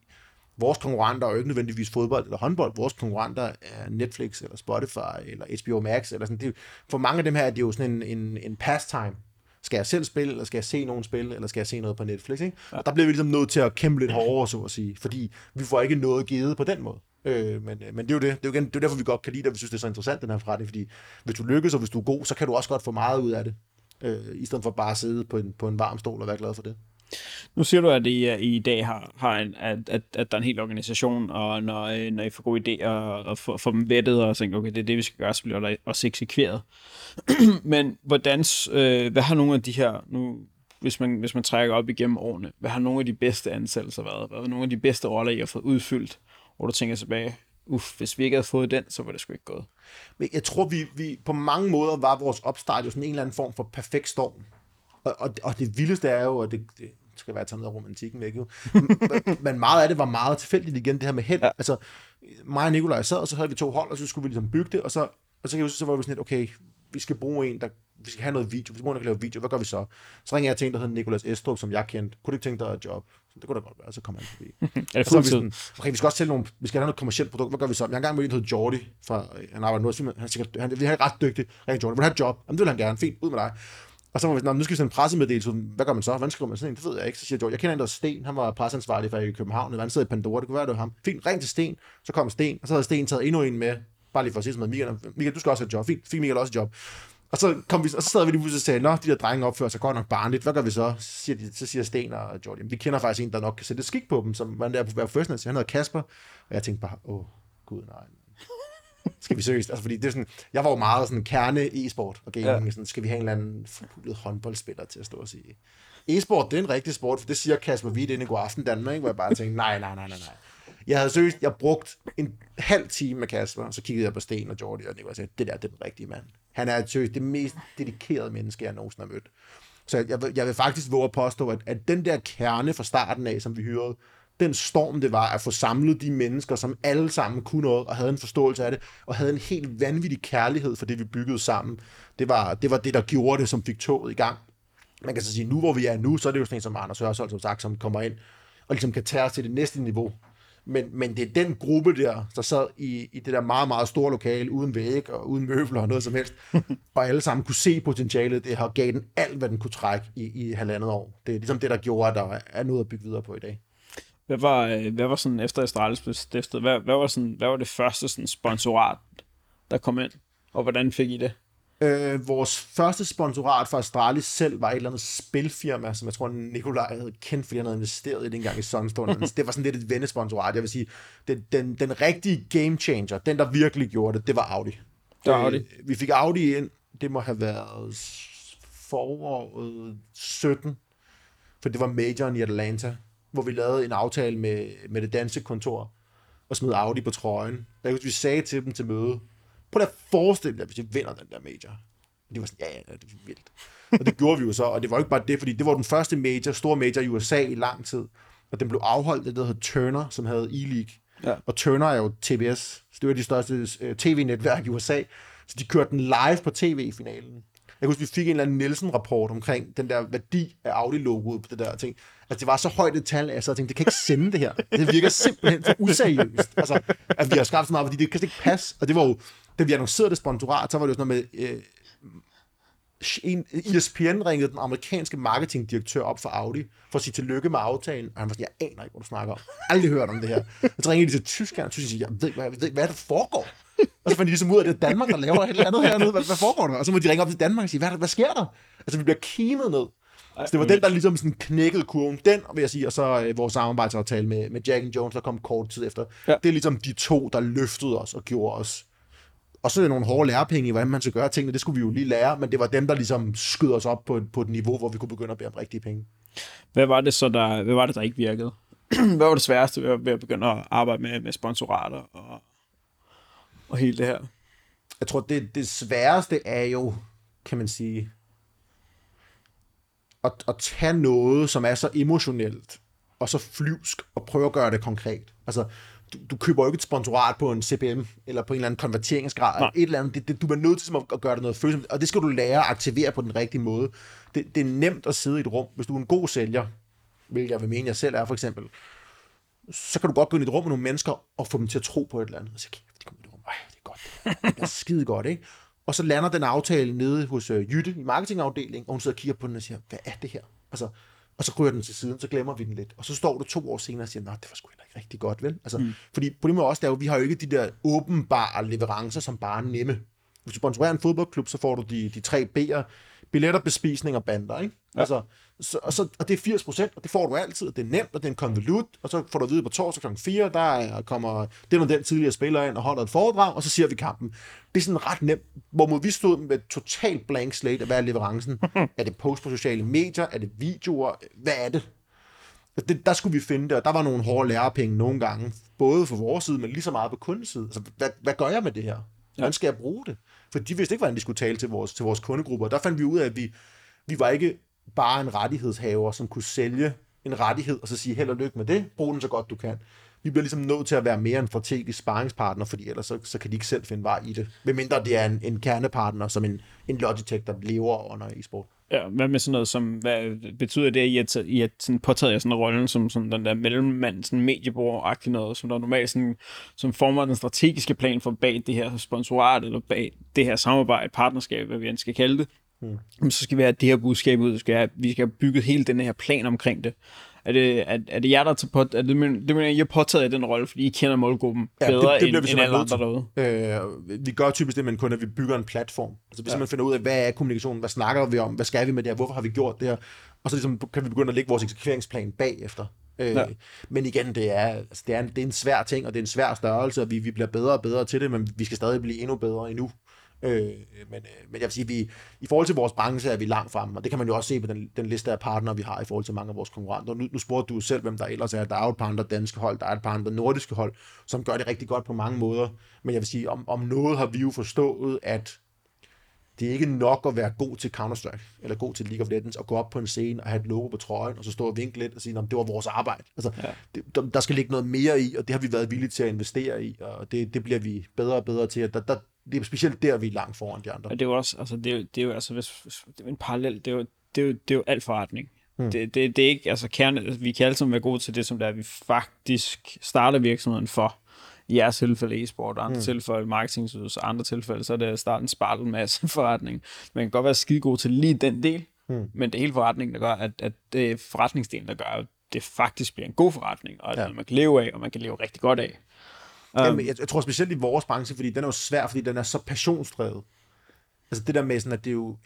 vores konkurrenter er jo ikke nødvendigvis fodbold eller håndbold, vores konkurrenter er Netflix eller Spotify eller HBO Max. Eller sådan. Det, for mange af dem her er det jo sådan en, en, en pastime. Skal jeg selv spille, eller skal jeg se nogen spille, eller skal jeg se noget på Netflix? Ikke? Ja. Og der bliver vi ligesom nødt til at kæmpe lidt hårdere, så at sige, fordi vi får ikke noget givet på den måde. Øh, men, øh, men det er jo det. Det er jo, igen, det er derfor, vi godt kan lide det, og vi synes, det er så interessant, den her forretning, fordi hvis du lykkes, og hvis du er god, så kan du også godt få meget ud af det, øh, i stedet for bare at sidde på en, på en varm stol og være glad for det. Nu siger du, at I, I dag har, har en, at, at, at der er en hel organisation, og når, øh, når I får gode idéer og får, får dem vettet og tænker, okay, det er det, vi skal gøre, så bliver der også eksekveret. Men hvordan, øh, hvad har nogle af de her, nu, hvis man, hvis man trækker op igennem årene, hvad har nogle af de bedste ansættelser været? Hvad har nogle af de bedste roller, I har fået udfyldt? hvor du tænker tilbage, uff, hvis vi ikke havde fået den, så var det sgu ikke gået. Men jeg tror, vi, vi på mange måder var vores opstart jo sådan en eller anden form for perfekt storm. Og, og, og det vildeste er jo, og det, det skal være taget noget af romantikken væk jo, men meget af det var meget tilfældigt igen, det her med held. Ja. Altså, mig og Nikolaj sad, og så havde vi to hold, og så skulle vi ligesom bygge det, og så, og så, kan jeg huske, så var vi sådan lidt, okay, vi skal bruge en, der vi skal have noget video, vi skal lave video, hvad gør vi så? Så ringer jeg til en, der hedder Nikolas Estrup, som jeg kendte. Kunne du ikke tænke dig et job? Så det kunne da godt være, så kommer han forbi. er det fuldtid? Vi, okay, vi skal også sælge nogle, vi skal have noget kommersielt produkt, hvad gør vi så? Jeg har engang mødt en, der hedder Jordi, fra, han arbejder nu, han, sikkert, han, han, er ret dygtig, ringer Jordi, vil have et job? Jamen, det vil han gerne, fint, ud med dig. Og så var vi sådan, nu skal vi sende en pressemeddelelse, hvad gør man så? Hvordan skriver man sådan en? Det ved jeg ikke. Så siger George, jeg kender en, der Sten, han var presseansvarlig for i København, han sidder i Pandora, det kunne være, det var ham. Fint, ring til Sten, så kom Sten, og så havde Sten taget endnu en med, bare lige for at sige sådan noget, Michael, Michael, du skal også have et job. Fint, fik Michael også et job. Og så, kom vi, og så sad vi lige pludselig og sagde, nå, de der drenge opfører sig godt nok barnligt, hvad gør vi så? Så siger, de, så siger Sten og Jordi, vi kender faktisk en, der nok kan sætte skik på dem, som man der på være professionel, han hedder Kasper, og jeg tænkte bare, åh, gud nej. Skal vi seriøst? Altså, fordi det er sådan, jeg var jo meget sådan kerne e-sport og gaming, ja. sådan, skal vi have en eller anden forpulet håndboldspiller til at stå og sige. E-sport, det er en rigtig sport, for det siger Kasper Witt ind i god aften Danmark, ikke? hvor jeg bare tænkte, nej, nej, nej, nej, nej. Jeg havde seriøst, jeg brugt en halv time med Kasper, og så kiggede jeg på Sten og Jordi, og Nikolaj sagde, det der, det er den rigtige mand. Han er seriøst det mest dedikerede menneske, jeg nogensinde har mødt. Så jeg, jeg, vil faktisk våge at påstå, at, at den der kerne fra starten af, som vi hørte, den storm, det var at få samlet de mennesker, som alle sammen kunne noget, og havde en forståelse af det, og havde en helt vanvittig kærlighed for det, vi byggede sammen. Det var det, var det der gjorde det, som fik toget i gang. Man kan så sige, nu hvor vi er nu, så er det jo sådan en som Anders Hørsholm, som sagt, som kommer ind og ligesom kan tage os til det næste niveau. Men, men det er den gruppe der, der sad i, i det der meget, meget store lokale, uden væg og uden møbler og noget som helst, og alle sammen kunne se potentialet, det har gav den alt, hvad den kunne trække i, i halvandet år. Det er ligesom det, der gjorde, at der er noget at bygge videre på i dag. Hvad var, øh, hvad var sådan, efter Astralis blev stiftet, hvad, hvad, var sådan, hvad var det første sådan sponsorat, der kom ind, og hvordan fik I det? Øh, vores første sponsorat for Astralis selv var et eller andet spilfirma, som jeg tror, Nikolaj havde kendt, fordi han havde investeret i det engang i Sunstone. det var sådan lidt et vennesponsorat. Jeg vil sige, den, den, den rigtige game changer, den der virkelig gjorde det, det var Audi. Det var Audi. Øh, vi fik Audi ind, det må have været foråret 17, for det var majoren i Atlanta, hvor vi lavede en aftale med, med det danske kontor, og smed Audi på trøjen. Jeg husker, vi sagde til dem til møde, Prøv at forestille dig, hvis jeg vinder den der major. Og de var sådan, ja, ja, det er vildt. Og det gjorde vi jo så, og det var ikke bare det, fordi det var den første major, store major i USA i lang tid. Og den blev afholdt det, der hedder Turner, som havde E-League. Ja. Og Turner er jo TBS, så det var de største øh, tv-netværk i USA. Så de kørte den live på tv i finalen. Jeg husker, vi fik en eller anden Nielsen-rapport omkring den der værdi af Audi-logoet på det der ting. Altså, det var så højt et tal, at jeg så tænkte, det kan ikke sende det her. Det virker simpelthen for useriøst. Altså, at vi har skabt så meget, fordi det kan ikke passe. Og det var jo, da vi annoncerede det sponsorat, så var det jo sådan noget med, øh, en, ESPN ringede den amerikanske marketingdirektør op for Audi, for at sige tillykke med aftalen, og han var sådan, jeg aner ikke, hvad du snakker om. Aldrig hørt om det her. Og så ringede de til Tyskland, og Tyskland siger, jeg ved, hvad, jeg ved, hvad der foregår? Og så fandt de ligesom ud af, at det er Danmark, der laver et eller andet hernede. Hvad, hvad foregår der? Og så må de ringe op til Danmark og sige, hvad, hvad sker der? Altså, vi bliver kimet ned. Så det var den, der ligesom sådan knækkede kurven. Den, vil jeg sige, og så øh, vores samarbejdsaftale med, med Jack and Jones, der kom kort tid efter. Ja. Det er ligesom de to, der løftede os og gjorde os. Og så er det nogle hårde lærepenge i, hvordan man skal gøre tingene. Det skulle vi jo lige lære, men det var dem, der ligesom skød os op på, et- på et niveau, hvor vi kunne begynde at bede om rigtige penge. Hvad var det så, der, hvad var det, der ikke virkede? hvad var det sværeste ved at, ved at begynde at arbejde med, med sponsorater og, og hele det her? Jeg tror, det, det sværeste er jo, kan man sige, at, at tage noget, som er så emotionelt, og så flyvsk, og prøve at gøre det konkret. Altså, du, du køber jo ikke et sponsorat på en CPM, eller på en eller anden konverteringsgrad, Nej. eller et eller andet. Det, det, du er nødt til at, at gøre det noget følsomt, og det skal du lære at aktivere på den rigtige måde. Det, det er nemt at sidde i et rum, hvis du er en god sælger, hvilket jeg vil mene, jeg selv er for eksempel, så kan du godt gå ind i et rum med nogle mennesker, og få dem til at tro på et eller andet. Og så kæft, de kommer i et rum, Ej, det er godt. Det. Det er skide godt, ikke? Og så lander den aftale nede hos øh, Jytte i marketingafdelingen, og hun sidder og kigger på den og siger, hvad er det her? Og så, og så ryger den til siden, så glemmer vi den lidt. Og så står du to år senere og siger, nej, det var sgu ikke rigtig godt, vel? Altså, mm. Fordi problemet er også, der er jo, vi har jo ikke de der åbenbare leverancer, som bare er nemme. Hvis du sponsorerer en fodboldklub, så får du de, de tre B'er, billetter, bespisning og bander, ikke? Ja. Altså, så, og, så, og det er 80 procent, og det får du altid, og det er nemt, og det er en konvolut, og så får du at vide på torsdag kl. 4, der er- kommer den og den tidligere spiller ind og holder et foredrag, og så ser vi kampen. Det er sådan ret nemt, hvor vi stod med totalt blank slate af, hvad er leverancen? er det post på sociale medier? Er det videoer? Hvad er det? det, der skulle vi finde det, og der var nogle hårde lærepenge nogle gange, både for vores side, men lige så meget på kundens side. Altså, hvad, hvad gør jeg med det her? Hvordan skal jeg bruge det? For de vidste ikke, hvordan de skulle tale til vores, til vores kundegrupper. Der fandt vi ud af, at vi, vi var ikke bare en rettighedshaver, som kunne sælge en rettighed, og så sige held og lykke med det, brug den så godt du kan. Vi bliver ligesom nødt til at være mere en strategisk sparringspartner, fordi ellers så, så kan de ikke selv finde vej i det. Medmindre det er en, en kernepartner, som en, en Logitech, der lever under e-sport. Ja, hvad med sådan noget som, hvad betyder det, I at, I at sådan påtaget jer sådan en rolle som sådan den der mellemmand, sådan mediebror noget, som der normalt sådan, som former den strategiske plan for bag det her sponsorat, eller bag det her samarbejde, partnerskab, hvad vi end skal kalde det. Mm. Så skal vi have det her budskab ud, skal have, vi skal have bygget hele den her plan omkring det. Er det, er, er det jer, der tager på, er det, men- det mener, I har påtaget den rolle, fordi I kender målgruppen Ja, det- bedre det bliver end, vi end alle andre derude? Øh, vi gør typisk det med en kunde, at vi bygger en platform. Altså hvis ja. man finder ud af, hvad er kommunikationen, hvad snakker vi om, hvad skal vi med det her, hvorfor har vi gjort det her, og så ligesom, kan vi begynde at lægge vores eksekveringsplan bagefter. Øh, ja. Men igen, det er, altså, det, er en, det er en svær ting, og det er en svær størrelse, og vi, vi bliver bedre og bedre til det, men vi skal stadig blive endnu bedre endnu. Øh, men, øh, men jeg vil sige, vi, i forhold til vores branche er vi langt fremme, og det kan man jo også se på den, den liste af partnere, vi har i forhold til mange af vores konkurrenter. Nu, nu spurgte du selv, hvem der ellers er. Der er jo et par andre danske hold, der er et par andre nordiske hold, som gør det rigtig godt på mange måder. Men jeg vil sige, om, om noget har vi jo forstået, at det er ikke nok at være god til Counter-Strike, eller god til League of Legends, og gå op på en scene og have et logo på trøjen, og så stå og vinke lidt og sige, at det var vores arbejde. Altså, Ja. det, der, skal ligge noget mere i, og det har vi været villige til at investere i, og det, det bliver vi bedre og bedre til. Der, der, det er specielt der, vi er langt foran de andre. Og det er jo også, altså, det er jo, det er jo altså, hvis, det er en parallel, det er jo, det er jo, det er jo alt forretning. Hmm. Det, det, det, er ikke, altså kerne, altså, vi kan alle sammen være gode til det, som det er, vi faktisk starter virksomheden for. I jeres tilfælde e-sport, andre hmm. tilfælde marketing, og andre tilfælde, så er det at starte en spartel masse forretning. Man kan godt være skide god til lige den del, hmm. men det er hele forretningen, der gør, at, at det er forretningsdelen, der gør, at det faktisk bliver en god forretning, og at ja. man kan leve af, og man kan leve rigtig godt af. Um, Jamen, jeg, jeg tror specielt i vores branche, fordi den er jo svær, fordi den er så passionsdrevet. Altså det der med sådan, at det er jo...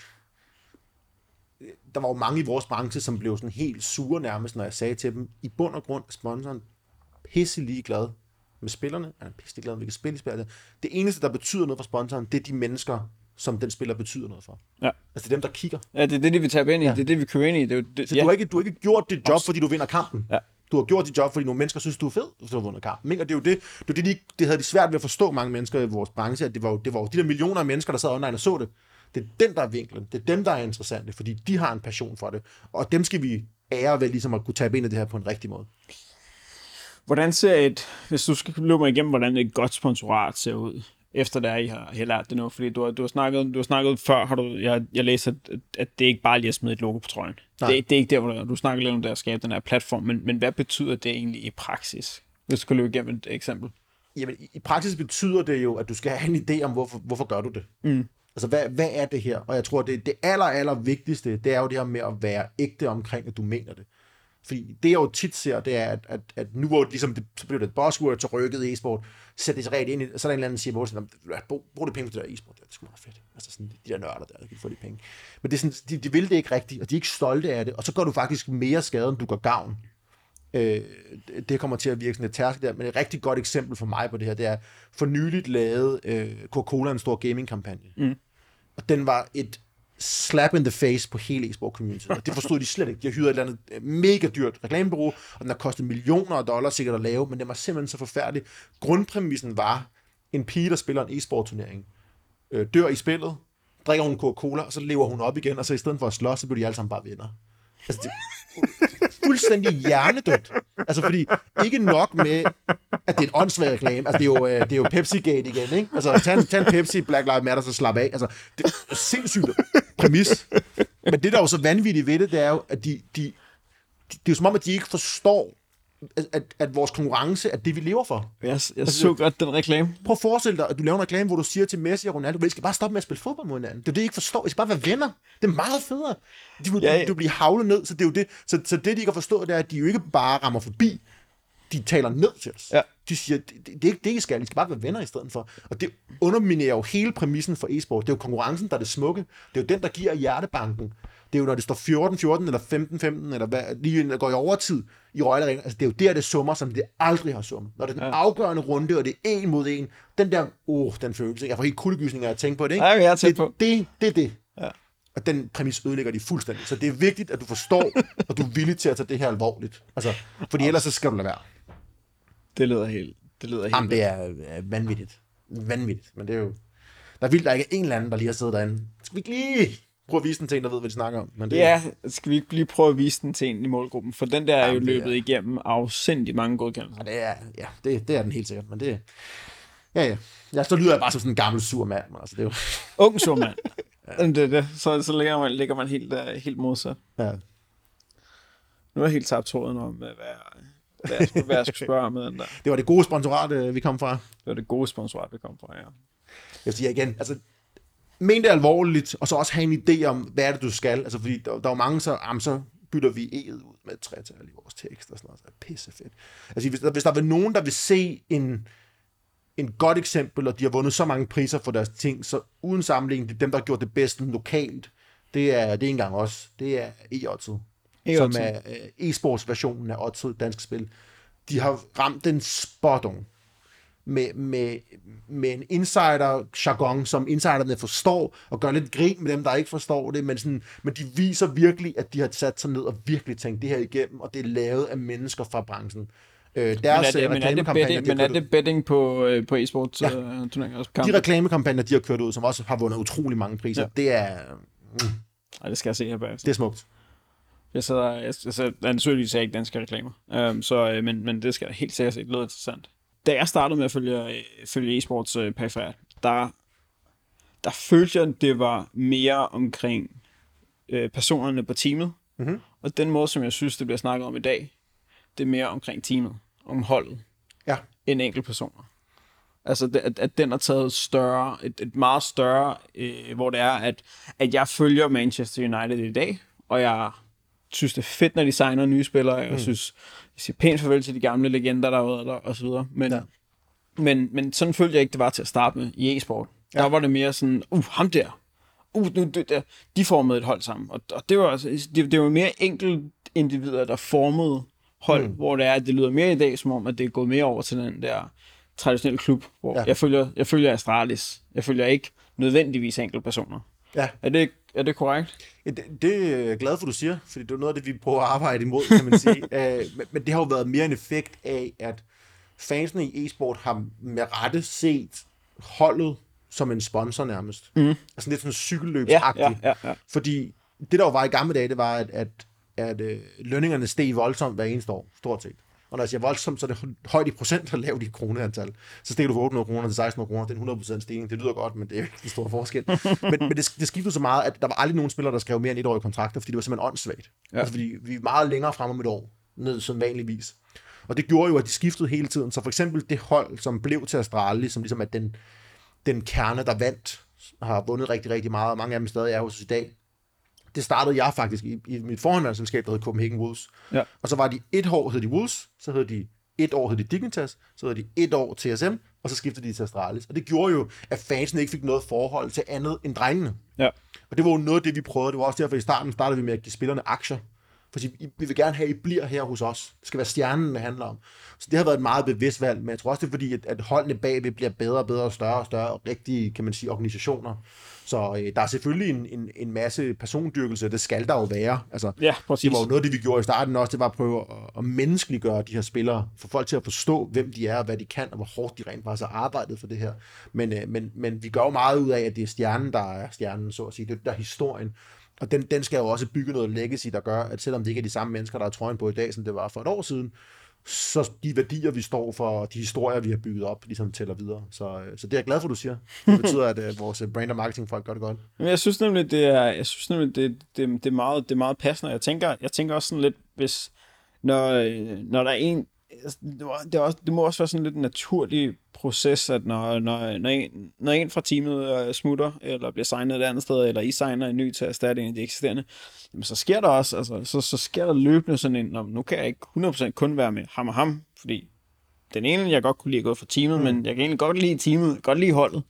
Der var jo mange i vores branche, som blev sådan helt sure nærmest, når jeg sagde til dem, i bund og grund er sponsoren pisse ligeglad med spillerne. Han er pisse ligeglad, med, hvilke spil de spiller. Det eneste, der betyder noget for sponsoren, det er de mennesker, som den spiller betyder noget for. Ja. Altså det er dem, der kigger. Ja, det er det, de vil tabe ind i. Ja. Det er det, vi kører ind i. Det er det, Så ja. du, har ikke, du har ikke gjort dit job, fordi du vinder kampen. Ja. Du har gjort dit job, fordi nogle mennesker synes, du er fed, hvis du har vundet kampen. Ikke? Og det er jo det, det, er det, de, det havde de svært ved at forstå mange mennesker i vores branche, at det var, jo, det var jo de der millioner af mennesker, der sad online og så det. Det er den, der er vinklen. Det er dem, der er interessante, fordi de har en passion for det. Og dem skal vi ære ved ligesom at kunne tabe ind i det her på en rigtig måde. Hvordan ser et, hvis du skal løbe mig igennem, hvordan et godt sponsorat ser ud, efter det er, I har, I har lært det nu, fordi du har, du har, snakket, du har snakket før, har du, jeg, jeg læste, at, at det ikke bare er lige at smide et logo på trøjen. Nej. Det, det, er ikke der, hvor du, du snakker lidt om det at skabe den her platform, men, men hvad betyder det egentlig i praksis? Hvis du kan løbe igennem et eksempel. Jamen, i, i praksis betyder det jo, at du skal have en idé om, hvorfor, hvorfor gør du det. Mm. Altså, hvad, hvad er det her? Og jeg tror, det, det aller, aller vigtigste, det er jo det her med at være ægte omkring, at du mener det. Fordi det, jeg jo tit ser, det er, at, at, at nu hvor det, ligesom det, så bliver det et buzzword, så rykket e-sport, sætter det rigtig ind i, så er der en eller anden, der siger, brug, brug det penge på det der e-sport, det er sgu meget fedt. Altså sådan, de der nørder der, der kan få de penge. Men det er sådan, de, de vil det ikke rigtigt, og de er ikke stolte af det, og så gør du faktisk mere skade, end du gør gavn. Øh, det kommer til at virke sådan lidt tærske der, men et rigtig godt eksempel for mig på det her, det er, for nyligt lavet øh, Coca-Cola en stor gaming-kampagne. Mm. Og den var et slap in the face på hele e-sport community. Og det forstod de slet ikke. De har hyret et eller andet øh, mega dyrt reklamebureau, og den har kostet millioner af dollars sikkert at lave, men den var simpelthen så forfærdelig. Grundpræmissen var, en pige, der spiller en e-sport turnering, øh, dør i spillet, drikker hun Coca-Cola, og så lever hun op igen, og så i stedet for at slås, så bliver de alle sammen bare venner. Altså, det, fuldstændig hjernedødt. Altså, fordi ikke nok med, at det er en åndssvag reklame. Altså, det er jo, øh, det er jo Pepsi-gate igen, ikke? Altså, tag en, tag en Pepsi, Black Lives Matter, så slap af. Altså, det er sindssygt præmis. Men det, der er jo så vanvittigt ved det, det er jo, at de, de, de det er jo som om, at de ikke forstår, at, at vores konkurrence er det, vi lever for. Jeg, jeg altså, så godt den reklame. Prøv at forestille dig, at du laver en reklame, hvor du siger til Messi og Ronaldo, I skal bare stoppe med at spille fodbold mod hinanden. Det er det, I ikke forstår. I skal bare være venner. Det er meget federe. De vil, ja, ja. Du bliver havlet ned, så det er jo det. Så, så det, de ikke har forstået, det er, at de jo ikke bare rammer forbi, de taler ned til os. Ja. De siger, det, det, det er ikke det, I skal. I skal bare være venner i stedet for. Og det underminerer jo hele præmissen for e-sport. Det er jo konkurrencen, der er det smukke. Det er jo den, der giver hjertebanken. Det er jo, når det står 14-14 eller 15-15, eller hvad, lige går i overtid i Royal Arena. Altså, det er jo der, det summer, som det aldrig har summet. Når det er den ja. afgørende runde, og det er en mod en, den der, oh, den følelse, jeg får helt kuldegysninger af at tænke på det, ikke? Ja, jeg det, på. Det, det er det. Ja. Og den præmis ødelægger de fuldstændig. Så det er vigtigt, at du forstår, og du er villig til at tage det her alvorligt. Altså, fordi ellers så skal du lade være. Det lyder helt, det lyder helt Jamen, det er øh, vanvittigt. Vanvittigt. Men det er jo... Der er vildt, der ikke er en eller anden, der lige har siddet derinde. Skal vi ikke lige prøve at vise den til en, der ved, hvad de snakker om? Men det, Ja, skal vi ikke lige prøve at vise den til en i målgruppen? For den der er jo Jamen, løbet er- igennem afsindig mange godkendelser. Ja, det er, ja, det, det er den helt sikkert, men det... Ja, ja. Ja, så lyder jeg bare som sådan en gammel sur mand, altså, det er jo... Ung sur mand. ja. det, det. Så, så ligger man, ligger man helt, uh, helt modsat. Ja. Nu er jeg helt tabt tråden om, hvad, hvad, hvad, jeg, skulle, hvad jeg skulle spørge om med den der. Det var det gode sponsorat, øh, vi kom fra. Det var det gode sponsorat, vi kom fra, ja. Jeg siger igen, altså, men det alvorligt, og så også have en idé om, hvad er det, du skal. Altså, fordi der, der er jo mange, så, jamen, så bytter vi E'et ud med et tretal i vores tekst og sådan noget. Det er pissefedt. Altså, hvis der, hvis der er nogen, der vil se en, en godt eksempel, og de har vundet så mange priser for deres ting, så uden sammenligning, det er dem, der har gjort det bedst lokalt, det er, det er ikke engang os. Det er e-oddset, som E-oddset. er øh, e-sports versionen af oddset dansk spil. De har ramt den spot on med, med, med en insider-jargon, som insiderne forstår, og gør lidt grin med dem, der ikke forstår det, men, sådan, men de viser virkelig, at de har sat sig ned og virkelig tænkt det her igennem, og det er lavet af mennesker fra branchen. Øh, deres Men er det, øh, men er det, betting, de men er det betting på, øh, på e-sports Ja. uh, turneringer? Også de kampe? reklamekampagner, de har kørt ud, som også har vundet utrolig mange priser, Ja. det, er, Ej, det skal jeg se her bagefter. det er smukt. Jeg sidder, jeg, altså, jeg, naturligvis er jeg ikke danske reklamer, um, så, øh, men, men det skal jeg helt sikkert se. Det lyder interessant. Da jeg startede med at følge, følge e-sports øh, perifært, der, der følte jeg, at det var mere omkring øh, personerne på teamet. Mhm. Og den måde, som jeg synes, det bliver snakket om i dag, det er mere omkring teamet, om holdet, Ja. end enkelte personer. Altså, det, at, at den har taget større, et, et meget større, øh, hvor det er, at, at jeg følger Manchester United i dag, og jeg synes, det er fedt, når de signer nye spillere, og jeg mm. synes, jeg siger pænt farvel til de gamle legender, der har været der, og så videre. Men, Ja. men, men sådan følte jeg ikke, det var til at starte med i e-sport. Ja. Der var det mere sådan, uh, ham der, uh, nu, det, der, de formede et hold sammen. Og, og det var altså, det, det var mere enkelt individer, der formede hold, mm. hvor det er, at det lyder mere i dag, som om, at det er gået mere over til den der traditionelle klub, hvor Ja. jeg, følger, jeg følger Astralis. Jeg følger ikke nødvendigvis enkelte personer. Ja, Er det, er det korrekt? Ja, Det, det er jeg glad for, du siger, fordi det er noget af det, vi prøver at arbejde imod, kan man sige. uh, men, men det har jo været mere en effekt af, at fansene i e-sport har med rette set holdet som en sponsor nærmest. Mm. Altså lidt sådan cykelløbsagtigt. ja, ja. Fordi det, der jo var i gamle dage, det var, at, at, at øh, lønningerne steg voldsomt hver eneste år, stort set. Og når jeg siger voldsomt, så er det højt i procent og lavt i kroneantal. Så stiger du fra 800 kroner til 1600 kroner. Det er en 100% stigning. Det lyder godt, men det er ikke en stor forskel. men, men det, det skiftede så meget, at der var aldrig nogen spillere, der skrev mere end et år i kontrakter, fordi det var simpelthen åndssvagt. Ja. Altså, fordi vi er meget længere frem om et år, ned som vanligvis. Og det gjorde jo, at de skiftede hele tiden. Så for eksempel det hold, som blev til Astralis, som ligesom er den, den kerne, der vandt har vundet rigtig, rigtig meget, og mange af dem stadig er hos os i dag. Det startede jeg faktisk i, i mit forhåndvandsselskab, der hed Copenhagen Wolves. Ja. Og så var de et år hed de Wolves, så hed de et år hed de Dignitas, så hed de et år TSM, og så skiftede de til Astralis. Og det gjorde jo, at fansen ikke fik noget forhold til andet end drengene. Ja. Og det var jo noget af det, vi prøvede. Det var også derfor, i starten startede vi med at give spillerne aktier. Fordi vi vil gerne have, at I bliver her hos os. Det skal være stjernen, det handler om. Så det har været et meget bevidst valg, men jeg tror også, det er fordi, at, at holdene bagved bliver bedre og bedre og større og større, og rigtige, kan man sige, organisationer. Så øh, der er selvfølgelig en, en, en masse persondyrkelse, det skal der jo være. Altså, Ja, præcis. det var jo noget det, vi gjorde i starten også, det var at prøve at, at menneskeliggøre de her spillere, få folk til at forstå, hvem de er, og hvad de kan, og hvor hårdt de rent faktisk har arbejdet for det her. Men, øh, men, men vi gør jo meget ud af, at det er stjernen, der er stjernen, så at sige. Det er der er historien. Og den, den skal jo også bygge noget legacy, der gør, at selvom det ikke er de samme mennesker, der har trøjen på i dag, som det var for et år siden, så de værdier, vi står for, og de historier, vi har bygget op, ligesom tæller videre. Så, øh, så det er jeg glad for, du siger. Det betyder, at øh, vores øh, brand og marketingfolk gør det godt. Men jeg synes nemlig, det er, jeg synes nemlig, det, det, det, er meget, det er meget passende. Jeg tænker, jeg tænker også sådan lidt, hvis, når, øh, når der er en, det, var, det, er også, det må også være sådan lidt en naturlig proces, at når, når, når, en, når en fra teamet øh, smutter, eller bliver signet et andet sted, eller I signer en ny til at erstatte en af de eksisterende, jamen så sker der også, altså, så, så sker der løbende sådan en, "Nå, nu kan jeg ikke 100% kun være med ham og ham, fordi den ene, jeg godt kunne lide at gå fra teamet, mm. men jeg kan egentlig godt lide teamet, godt lide holdet.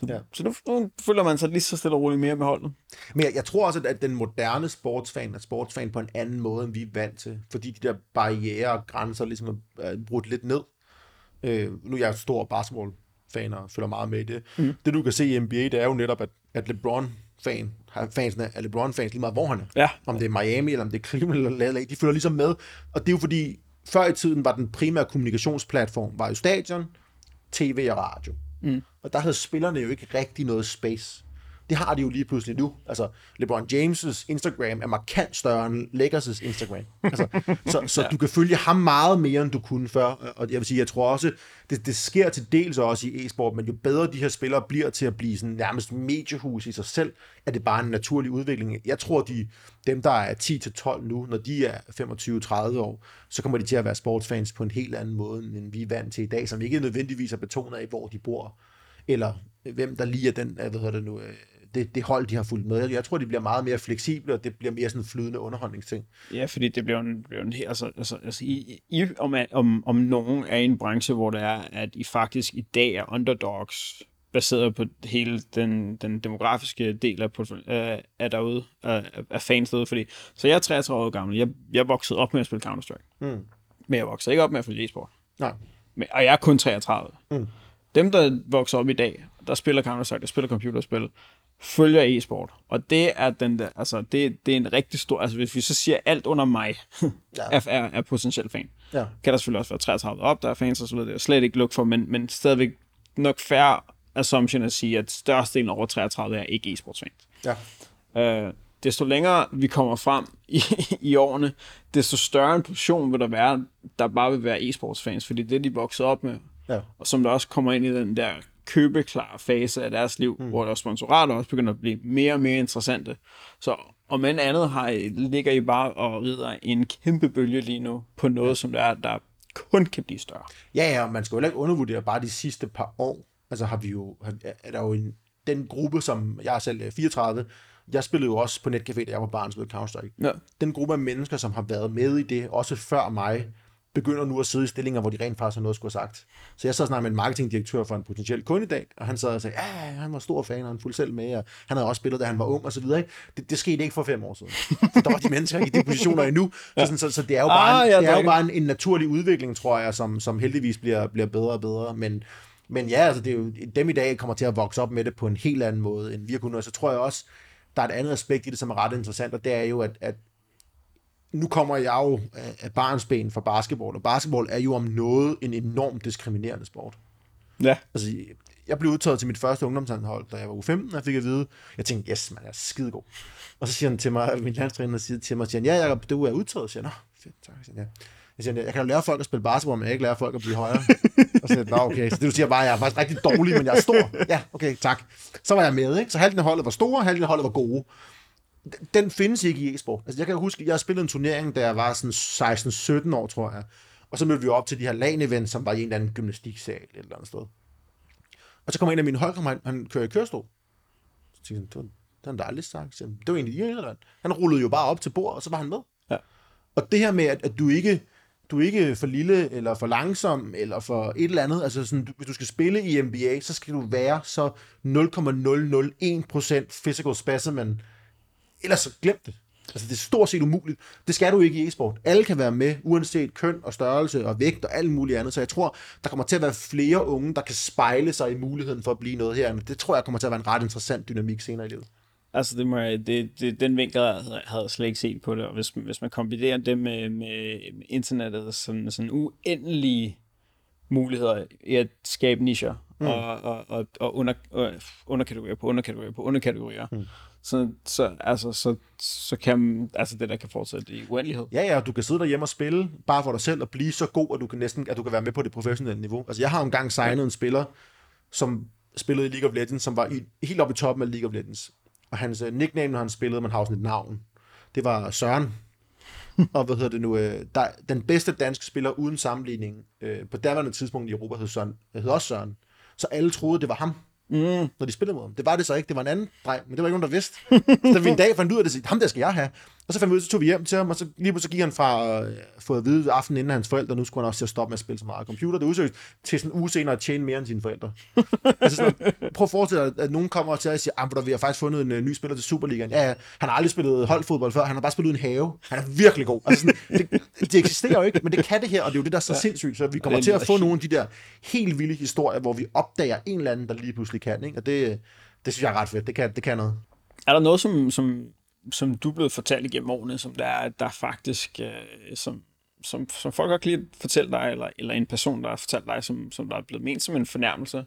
Så, Ja. så nu, nu føler man sig lige så stille og roligt mere med holdet. Men jeg, jeg tror også, at- den moderne sportsfan er sportsfan på en anden måde, end vi er vant til. Fordi de der barriere og grænser ligesom er brudt lidt ned. Øh, nu er jeg stor basketballfan og følger meget med i det. Mm. Det du kan se i NBA, det er jo netop, at, at LeBron-fan, fansene er LeBron-fans lige meget, hvor han er. Ja. Om det er Miami, eller om det er Cleveland eller LA, de følger ligesom med. Og det er jo fordi, før i tiden var den primære kommunikationsplatform, var jo stadion, tv og radio. Mm. Og der havde spillerne jo ikke rigtig noget space. Det har de jo lige pludselig nu. Altså, LeBron James' Instagram er markant større end Lakers' Instagram. Altså, så så ja. du kan følge ham meget mere, end du kunne før. Og jeg vil sige, jeg tror også, det, det sker til dels også i e-sport, men jo bedre de her spillere bliver til at blive sådan nærmest mediehus i sig selv, er det bare en naturlig udvikling. Jeg tror, de, dem, der er 10-12 nu, når de er 25-30 år, så kommer de til at være sportsfans på en helt anden måde, end vi er vant til i dag, som ikke nødvendigvis er betonet af, hvor de bor, eller hvem der lige er den, øh, hvad hedder det nu, øh, det, det hold, de har fulgt med. Jeg tror, de bliver meget mere fleksible, og det bliver mere sådan en flydende underholdningsting. Ja, fordi det bliver en, bliver en altså, altså, altså I, I, om, om, om nogen er i en branche, hvor det er, at I faktisk i dag er underdogs, baseret på hele den, den demografiske del af, af, af derude, af, af fans derude, fordi, så jeg er 33 år gammel, jeg, jeg voksede op med at spille Counter-Strike, Mm. men jeg voksede ikke op med at spille e-sport, Nej. men, og jeg er kun 33. Mm. Dem, der vokser op i dag, der spiller Counter-Strike, der spiller computerspil, følger e-sport. Og det er den der, altså det, det er en rigtig stor, altså hvis vi så siger alt under mig, Ja. er, er, er potentielt fan. Ja. Kan der selvfølgelig også være 33 op, der er fans og så videre, det er jeg slet ikke luk for, men, men stadigvæk nok færre assumption at sige, at størstedelen over 33 er ikke e-sportsfans. Ja. Øh, desto længere vi kommer frem i, i årene, desto større en portion vil der være, der bare vil være e-sportsfans, fordi det de vokset op med, Ja. og som der også kommer ind i den der købeklar fase af deres liv, mm. hvor der sponsorater også begynder at blive mere og mere interessante. Så om end andet har I, ligger I bare og rider en kæmpe bølge lige nu på noget, ja. som der, er, der kun kan blive større. Ja, ja, og man skal jo ikke undervurdere bare de sidste par år. Altså har vi jo, er der jo en, den gruppe, som jeg er selv øh, 34, jeg spillede jo også på Netcafé, da jeg var barn, spillede Counter-Strike. Ja. Den gruppe af mennesker, som har været med i det, også før mig, begynder nu at sidde i stillinger, hvor de rent faktisk har noget at skulle have sagt. Så jeg sad snart med en marketingdirektør for en potentiel kunde i dag, og han sad og sagde, ja, han var stor fan, og han fulgte selv med, og han havde også spillet, da han var ung, og så videre. Ikke? Det, det skete ikke for fem år siden. Så der var de mennesker ikke i de positioner endnu. Så, sådan, så, så det er jo bare, Ah, en, ja, det er jo bare en, en naturlig udvikling, tror jeg, som, som heldigvis bliver, bliver bedre og bedre. Men, men ja, altså, det er jo, dem i dag kommer til at vokse op med det på en helt anden måde, end vi har kunnet. Og så tror jeg også, der er et andet aspekt i det, som er ret interessant, og det er jo, at, at nu kommer jeg jo af- barnsben fra basketball, og basketball er jo om noget en enormt diskriminerende sport. Ja. Altså, jeg blev udtaget til mit første ungdomshold, da jeg var uge 15, og jeg fik at vide, jeg tænkte, yes, man, jeg er skidegod. Og så siger han til mig, min landstræner siger til mig, siger han, ja, Jacob, du er udtaget. Jeg siger, nå, fedt, tak. Jeg siger, ja. Jeg siger, jeg kan jo lære folk at spille basketball, men jeg kan ikke lære folk at blive højere. og så siger jeg, nå, okay. Så det du siger bare, at jeg er faktisk rigtig dårlig, men jeg er stor. Ja, okay, tak. Så var jeg med, ikke? Så halvdelen af holdet var store, halvdelen af holdet var gode. Den findes ikke i e-sport. Altså, jeg kan huske, jeg har spillet en turnering, da jeg var sådan 16-17 år, tror jeg. Og så mødte vi op til de her LAN-events, som var i en eller anden gymnastiksal et eller andet sted. Og så kommer en af mine holdkammerater, han kører i kørestol. tænkte jeg, det var, det han aldrig sagt. Så, det var egentlig irrelevant. Han rullede jo bare op til bord, og så var han med. Ja. Og det her med, at, at du ikke du er ikke for lille, eller for langsom, eller for et eller andet. Altså sådan, du, hvis du skal spille i NBA, så skal du være så 0,001% physical specimen. Ellers så glem det. Altså, det er stort set umuligt. Det skal du ikke i e-sport. Alle kan være med, uanset køn og størrelse og vægt og alt muligt andet. Så jeg tror, der kommer til at være flere unge, der kan spejle sig i muligheden for at blive noget her. Det tror jeg kommer til at være en ret interessant dynamik senere i livet. Altså, det må jeg, det, det, den vinkel havde jeg slet ikke set på det, og hvis, hvis man kombinerer det med, med internettet, sådan, sådan uendelige muligheder i at skabe nischer, mm. og, og, og, og, under, og underkategorier på underkategorier på underkategorier, mm. Så, så, altså, så, så kan altså, det der kan fortsætte i uendelighed. Ja, ja, du kan sidde derhjemme og spille, bare for dig selv, og blive så god, at du kan næsten at du kan være med på det professionelle niveau. Altså, jeg har engang signet en spiller, som spillede i League of Legends, som var i, helt oppe i toppen af League of Legends og hans uh, nickname, når han spillede, man har sådan et navn, det var Søren. og hvad hedder det nu? Uh, der, den bedste danske spiller uden sammenligning uh, på daværende tidspunkt i Europa hed, Søren, hed også Søren. Så alle troede, det var ham mm. når de spillede mod ham. Det var det så ikke, det var en anden dreng, men det var ikke nogen, der vidste. så da vi en dag fandt ud af det, ham der skal jeg have. Og så fandt vi ud, så tog vi hjem til ham, og så lige pludselig gik han fra at uh, få at vide aften inden hans forældre, nu skulle han også til at stoppe med at spille så meget computer. Det udsøgt til sådan en uge senere at tjene mere end sine forældre. altså sådan, prøv at forestille dig, at nogen kommer til at sige, at vi har faktisk fundet en uh, ny spiller til Superligaen. Ja, ja, han har aldrig spillet holdfodbold før, han har bare spillet en have. Han er virkelig god. Altså sådan, det, det, eksisterer jo ikke, men det kan det her, og det er jo det, der er så ja. sindssygt. Så vi kommer til at få nogle af de der helt vilde historier, hvor vi opdager en eller anden, der lige pludselig kan. Ikke? Og det, det synes jeg er ret fedt. Det kan, det kan noget. Er der noget, som, som, som du er blevet fortalt igennem årene, som der, er, der faktisk, øh, som, som, som folk har lige fortalt dig, eller, eller en person, der har fortalt dig, som, som der er blevet ment som en fornærmelse,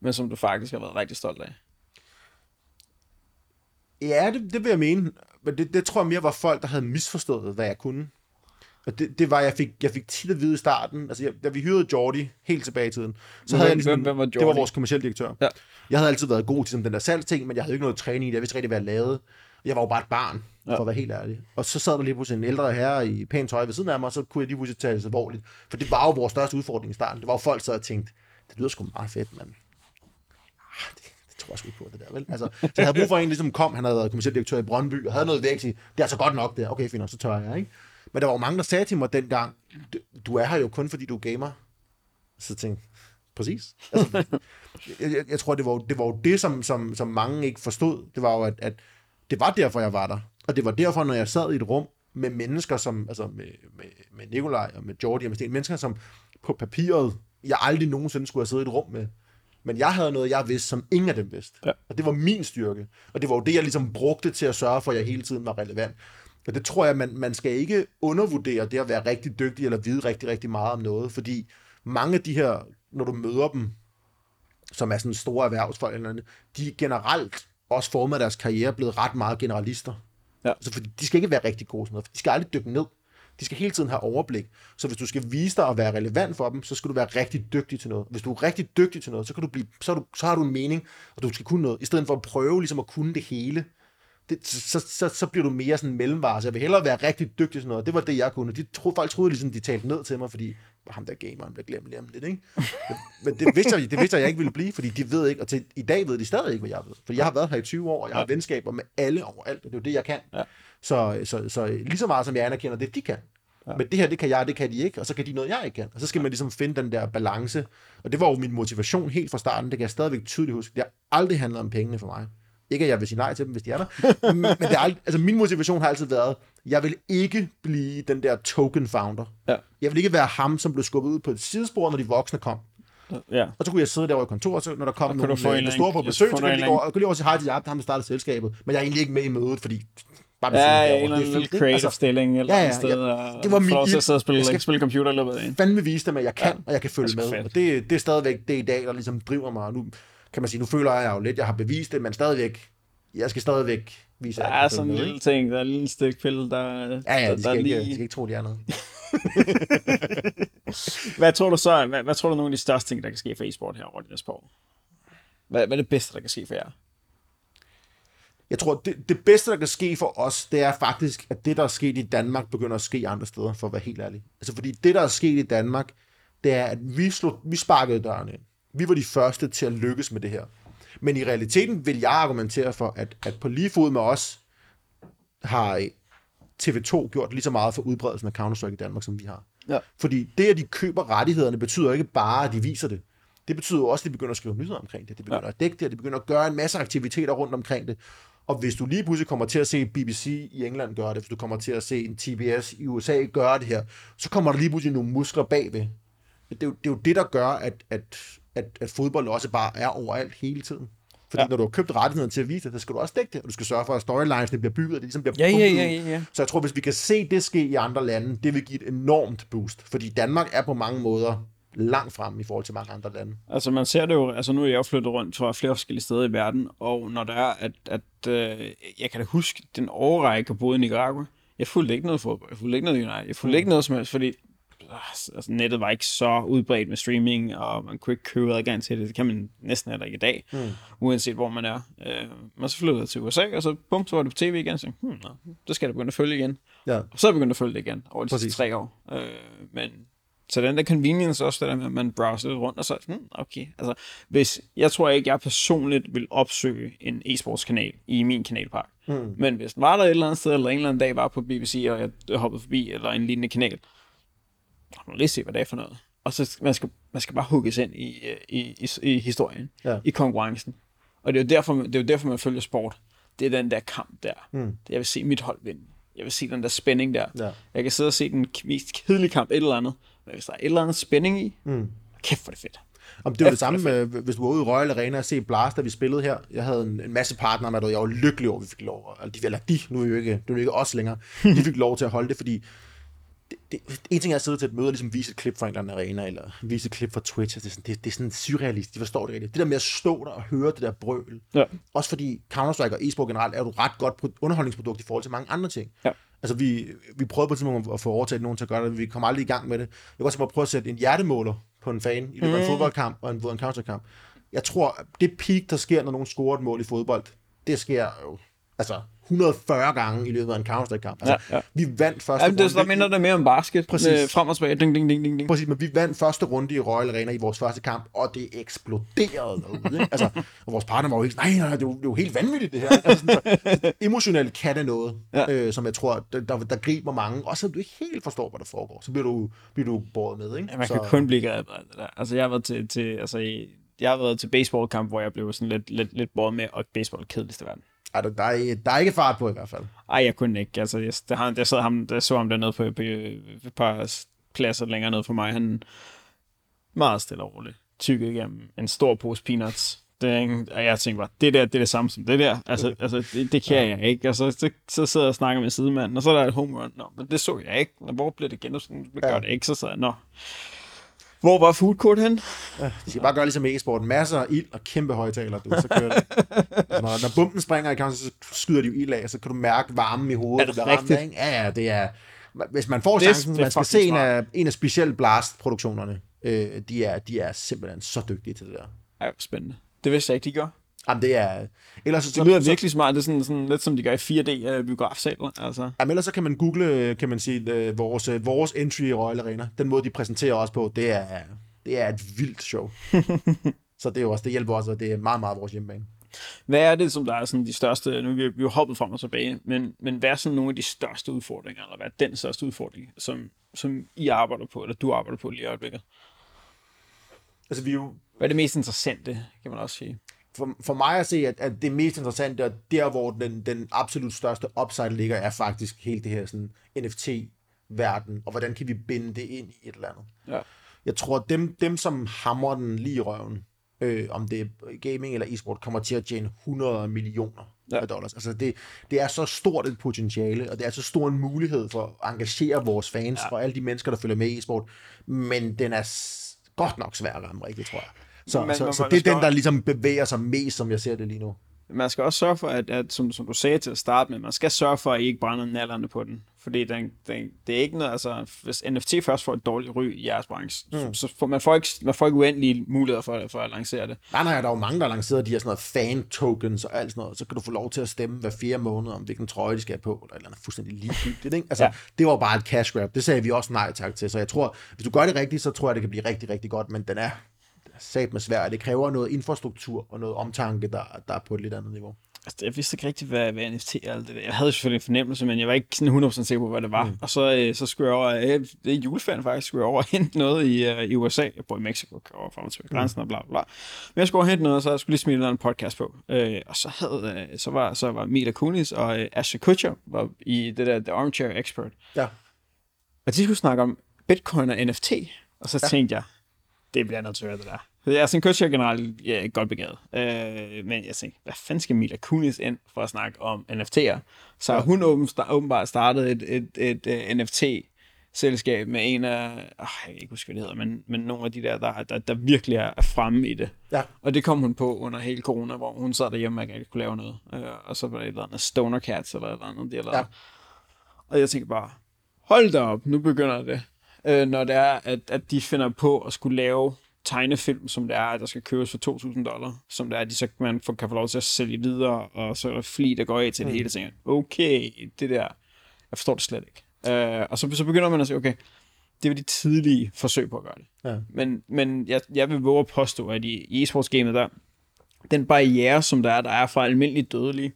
men som du faktisk har været rigtig stolt af? Ja, det, det vil jeg mene. Men det, det tror jeg mere var folk, der havde misforstået, hvad jeg kunne. Og det, det var, jeg fik, jeg fik tit at vide i starten, altså jeg, da vi hyrede Jordi helt tilbage i tiden, så havde jeg ligesom, hvem, hvem var Jordi? det var vores kommersielle direktør. Ja. Jeg havde altid været god til sådan, den der salgsting, men jeg havde ikke noget træning i det, jeg vidste rigtig, hvad jeg lavede. Jeg var jo bare et barn, for ja. at være helt ærlig. Og så sad der lige pludselig en ældre herre i pænt tøj ved siden af mig, og så kunne jeg lige pludselig tage det alvorligt. For det var jo vores største udfordring i starten. Det var jo folk, der havde tænkt, det lyder sgu meget fedt, men ah, det, det tror jeg sgu ikke på, det der, vel? Altså, så jeg havde brug for en, ligesom kom, han havde været kommersiel direktør i Brøndby, og havde noget vægt i, det er altså godt nok der, Okay, fint, så tør jeg, ikke? Men der var jo mange, der sagde til mig dengang, du er her jo kun, fordi du er gamer. Så tænkte præcis. Altså, jeg, jeg, jeg tror, det var, det var jo det, som, som, som mange ikke forstod. Det var jo, at, at det var derfor, jeg var der. Og det var derfor, når jeg sad i et rum med mennesker, som, altså med, med, med Nikolaj og med Jordi og med Sten, mennesker, som på papiret, jeg aldrig nogensinde skulle have siddet i et rum med. Men jeg havde noget, jeg vidste, som ingen af dem vidste. Ja. Og det var min styrke. Og det var jo det, jeg ligesom brugte til at sørge for, at jeg hele tiden var relevant. Og det tror jeg, man, man skal ikke undervurdere det at være rigtig dygtig eller vide rigtig, rigtig meget om noget, fordi mange af de her, når du møder dem, som er sådan store erhvervsfolk eller andet, de er generelt også formet deres karriere blevet ret meget generalister. Ja. Altså, fordi de skal ikke være rigtig gode sådan noget, de skal aldrig dykke ned. De skal hele tiden have overblik. Så hvis du skal vise dig at være relevant for dem, så skal du være rigtig dygtig til noget. Hvis du er rigtig dygtig til noget, så, kan du blive, så, du, så har du en mening, og du skal kunne noget, i stedet for at prøve ligesom at kunne det hele det, så, så, så bliver du mere sådan en mellemvare. Så jeg vil hellere være rigtig dygtig til noget. Det var det, jeg kunne. De tro, folk troede ligesom, de talte ned til mig, fordi ham der gameren bliver glemt lige om lidt, ikke? Men det vidste, jeg, det vidste jeg, jeg ikke ville blive, fordi de ved ikke, og til i dag ved de stadig ikke, hvad jeg ved. Fordi jeg har været her i 20 år, og jeg har venskaber med alle overalt, og det er jo det, jeg kan. Ja. Så, så, så lige så meget som jeg anerkender det, de kan. Ja. Men det her, det kan jeg, det kan de ikke, og så kan de noget, jeg ikke kan. Og så skal man ligesom finde den der balance. Og det var jo min motivation helt fra starten, det kan jeg stadigvæk tydeligt huske. Det har aldrig handlet om pengene for mig. Ikke at jeg vil sige nej til dem, hvis de er der. men det er aldrig, altså min motivation har altid været, jeg vil ikke blive den der token founder. Ja. Jeg vil ikke være ham, som blev skubbet ud på et sidespor, når de voksne kom. Ja. Og så kunne jeg sidde derovre i kontoret, så når der kom nogle øh, store på besøg, så kunne jeg og lige over til hej til ham, der startede selskabet. Men jeg er egentlig ikke med i mødet, fordi bare ja, ja, en eller anden creative altså, stilling eller ja, ja, sted, ja, det var min, jeg, at sidde og spille, jeg skal spille computer i løbet af en. fandme vise dem, at jeg kan, ja, og jeg kan følge med. Og det, det er stadigvæk det i dag, der ligesom driver mig. Og nu kan man sige, nu føler jeg jo lidt, jeg har bevist det, men stadigvæk jeg skal stadigvæk vise, at Der er sådan en lille ting, der er en lille stykke pille, der, ja, ja, de skal, der ikke, lige... de skal ikke tro, de er noget. hvad tror du så, hvad, hvad tror du er nogle af de største ting, der kan ske for e-sport her over det næste år? Hvad, hvad er det bedste, der kan ske for jer? Jeg tror, det, det bedste, der kan ske for os, det er faktisk, at det, der er sket i Danmark, begynder at ske andre steder, for at være helt ærlig. Altså, fordi det, der er sket i Danmark, det er, at vi, slog, vi sparkede døren ind. Vi var de første til at lykkes med det her. Men i realiteten vil jeg argumentere for, at, at på lige fod med os, har TV2 gjort lige så meget for udbredelsen af Counter-Strike i Danmark, som vi har. Ja. Fordi det, at de køber rettighederne, betyder ikke bare, at de viser det. Det betyder jo også, at de begynder at skrive nyheder omkring det. De begynder ja. at dække det, og de begynder at gøre en masse aktiviteter rundt omkring det. Og hvis du lige pludselig kommer til at se BBC i England gøre det, hvis du kommer til at se en TBS i USA gøre det her, så kommer der lige pludselig nogle muskler bagved. Det er jo det, er jo det der gør, at, at, at, at fodbold også bare er overalt hele tiden. Fordi ja. når du har købt rettigheden til at vise det, så skal du også dække det, og du skal sørge for, at storylinesene bliver bygget, og det ligesom bliver ja, ja, ja, ja, ja. Så jeg tror, hvis vi kan se det ske i andre lande, det vil give et enormt boost. Fordi Danmark er på mange måder langt frem i forhold til mange andre lande. Altså man ser det jo, altså nu er jeg jo flyttet rundt fra flere forskellige steder i verden, og når der er, at, at øh, jeg kan da huske den overrække både i Nicaragua, jeg fulgte ikke noget fodbold, jeg fulgte ikke noget United, jeg fulgte ikke noget som helst, fordi altså, nettet var ikke så udbredt med streaming, og man kunne ikke købe adgang til det. Det kan man næsten heller ikke i dag, mm. uanset hvor man er. Øh, men så flyttede jeg til USA, og så bum, så var det på tv igen, så hmm, nå, det skal jeg begynde at følge igen. Ja. Og så er jeg begyndt at følge det igen over de sidste tre år. Øh, men så den der convenience også, det der med, at man browser lidt rundt, og så, hmm, okay, altså, hvis, jeg tror ikke, jeg personligt vil opsøge en e-sportskanal i min kanalpark. Mm. Men hvis den var der et eller andet sted, eller en eller anden dag var på BBC, og jeg hoppede forbi, eller en lignende kanal, må lige se, hvad det er for noget. Og så man skal man skal bare hugges ind i, øh, i, i, i historien, Ja. i konkurrencen. Og det er, jo derfor, det er jo derfor, man følger sport. Det er den der kamp der. Mm. Jeg vil se mit hold vinde. Jeg vil se den der spænding der. Ja. Jeg kan sidde og se den mest kedelige kamp, et eller andet. Men hvis der er et eller andet spænding i, Mm. kæft for det fedt. Om det er jo det samme, med, hvis du var ude i Royal Arena og se Blast, da vi spillede her. Jeg havde en, en masse partnere med, og jeg var lykkelig over, at vi fik lov. Eller de, eller de nu er jo ikke, det er jo ikke os længere. De fik lov til at holde det, fordi det, en ting er at sidde til et møde og ligesom vise et klip fra en eller anden arena, eller vise et klip fra Twitch. Det er, sådan, det, det er sådan surrealistisk, de forstår det rigtigt. Det der med at stå der og høre det der brøl. Ja. Også fordi Counter-Strike og e-sport generelt er jo et ret godt pro- underholdningsprodukt i forhold til mange andre ting. Ja. Altså, vi, vi prøvede på et tidspunkt at få overtalt nogen til at gøre det, vi kom aldrig i gang med det. Jeg kan også bare prøve at sætte en hjertemåler på en fan i løbet af en fodboldkamp og en, en counterkamp. Jeg tror, det peak, der sker, når nogen scorer et mål i fodbold, det sker jo altså 140 gange i løbet af en Counter-Strike-kamp. Altså, Ja, ja. Vi vandt første Jamen, det, runde. så minder det mere om basket. Præcis. Med frem og tilbage. Ding, ding, ding, ding, ding. Præcis, men vi vandt første runde i Royal Arena i vores første kamp, og det eksploderede derude. Ikke? Altså, og vores partner var jo helt, nej, nej, det er jo, det helt vanvittigt det her. Altså, sådan, så, emotionelt kan det noget, Ja. øh, som jeg tror, der, der, der griber mange. Også selvom du ikke helt forstår, hvad der foregår, så bliver du, bliver du båret med. Ikke? Ja, man så, kan kun blive det der. Altså, jeg har været til, til altså, i- jeg har været til baseballkamp, hvor jeg blev sådan lidt, lidt, lidt båret med, og baseball er kedeligste verden. Ej, der, der, er, der er ikke fart på i hvert fald. Ej, jeg kunne ikke. Altså, jeg, der, han, jeg, sad ham, der så ham dernede på, på, et par pladser længere ned for mig. Han meget stille og roligt tykkede igennem en stor pose peanuts. Det, og jeg tænkte bare, det der, det er det samme som det der. Altså, altså det, det kan jeg ikke. Og så, så, så sidder jeg og snakker med sidemanden, og så er der et home run. Nå, men det så jeg ikke. Hvor bliver det genudsendt? Det gør Ja. det ikke. Så sidder jeg, nå. Hvor var food court hen? De skal bare gøre ligesom i e-sport. Masser af ild og kæmpe højtaler, du. Så kører det. Altså, når, når bomben springer i counter, så skyder de jo ild af, så kan du mærke varmen i hovedet. Er det ramt rigtigt? ikke? Ja, ja, det er... Hvis man får Det chancen, det man skal se en af, en af specielt Blast-produktionerne. Øh, de, er, de er simpelthen så dygtige til det der. Hvor spændende. Det vidste jeg ikke, de gør. Jamen, det er... Ellers, så, Det lyder så, virkelig smart. Det er sådan, sådan lidt som de gør i 4D-biografsaler. Altså. Jamen, ellers så kan man google, kan man sige, øh, vores, øh, vores entry i Royal Arena. Den måde, de præsenterer os på, det er, det er et vildt show. så det er jo også, det hjælper også, og det er meget, meget vores hjemmebane. Hvad er det, som der er sådan de største, nu er vi, vi er jo hoppet frem og tilbage, men, men hvad er sådan nogle af de største udfordringer, eller hvad er den største udfordring, som, som I arbejder på, eller du arbejder på lige i øjeblikket? Altså, vi er jo, Hvad er det mest interessante, kan man også sige? For, for mig at se, at, at det mest interessante, og der hvor den, den absolut største upside ligger, er faktisk hele det her sådan, NFT-verden, og hvordan kan vi binde det ind i et eller andet. Ja. Jeg tror, at dem, dem som hamrer den lige i røven, øh, om det er gaming eller e-sport, kommer til at tjene 100 millioner Ja. af dollars. Altså det, det er så stort et potentiale, og det er så stor en mulighed for at engagere vores fans Ja. og alle de mennesker, der følger med i e-sport, men den er godt nok svær at ramme rigtigt, tror jeg. Så, men, så, men så man det er den, der ligesom bevæger sig mest, som jeg ser det lige nu. Man skal også sørge for, at, at som, som du sagde til at starte med, man skal sørge for, at I ikke brænder nallerne på den. Fordi den, den, det er ikke noget, altså, hvis NFT først får et dårligt ry i jeres branche, mm. så, så får man, får ikke, man får ikke uendelige muligheder for, for at lancere det. Nej, nej, der er jo mange, der har lanceret de her sådan noget fan-tokens og alt sådan noget. Så kan du få lov til at stemme hver fjerde måned, om hvilken trøje de skal have på, eller et eller andet fuldstændig ligegyldigt. Ikke? Altså, ja. det var bare et cash grab. Det sagde vi også nej tak til. Så jeg tror, hvis du gør det rigtigt, så tror jeg, det kan blive rigtig, rigtig godt. Men den er, sat med svært. Det kræver noget infrastruktur og noget omtanke, der, der er på et lidt andet niveau. Altså, jeg vidste ikke rigtig, hvad, hvad NFT er. Alt det der. Jeg havde selvfølgelig en fornemmelse, men jeg var ikke sådan 100% sikker på, hvad det var. Mm. Og så, øh, så skulle jeg over, øh, det er juleferien faktisk, skulle jeg over og hente noget i, øh, i USA. Jeg bor i Mexico, over frem til grænsen mm. og bla, bla bla. Men jeg skulle over og hente noget, og så skulle lige smide en podcast på. Øh, og så, havde, øh, så, var, så var Mila Kunis og øh, Asher Kutcher var i det der The Armchair Expert. Ja. Og de skulle snakke om Bitcoin og NFT. Og så ja. tænkte jeg, det bliver nødt til at høre det der. Jeg er sådan coach generelt ja, godt begavet. Øh, men jeg tænkte, hvad fanden skal Mila Kunis ind for at snakke om NFT'er? Så ja. hun åbenbart startet et, et, et, et uh, NFT-selskab med en af, oh, jeg kan ikke huske, hvad det hedder, men, men nogle af de der, der, der, der virkelig er fremme i det. Ja. Og det kom hun på under hele corona, hvor hun sad derhjemme og ikke kunne lave noget. Øh, og så var det et eller andet Stoner Cats eller et eller andet. Det, eller ja. Og jeg tænkte bare, hold da op, nu begynder det. Øh, når det er, at, at de finder på at skulle lave tegnefilm, som det er, der skal købes for 2.000 dollar, som det er, de så man får, kan få lov til at sælge videre, og så er der fli, der går af til det mm. hele, og tænker, okay, det der, jeg forstår det slet ikke. Uh, og så, så begynder man at sige, okay, det var de tidlige forsøg på at gøre det. Ja. Men, men jeg, jeg vil våge at påstå, at i e-sportsgamet der, den barriere, som der er, der er fra almindelige dødelige,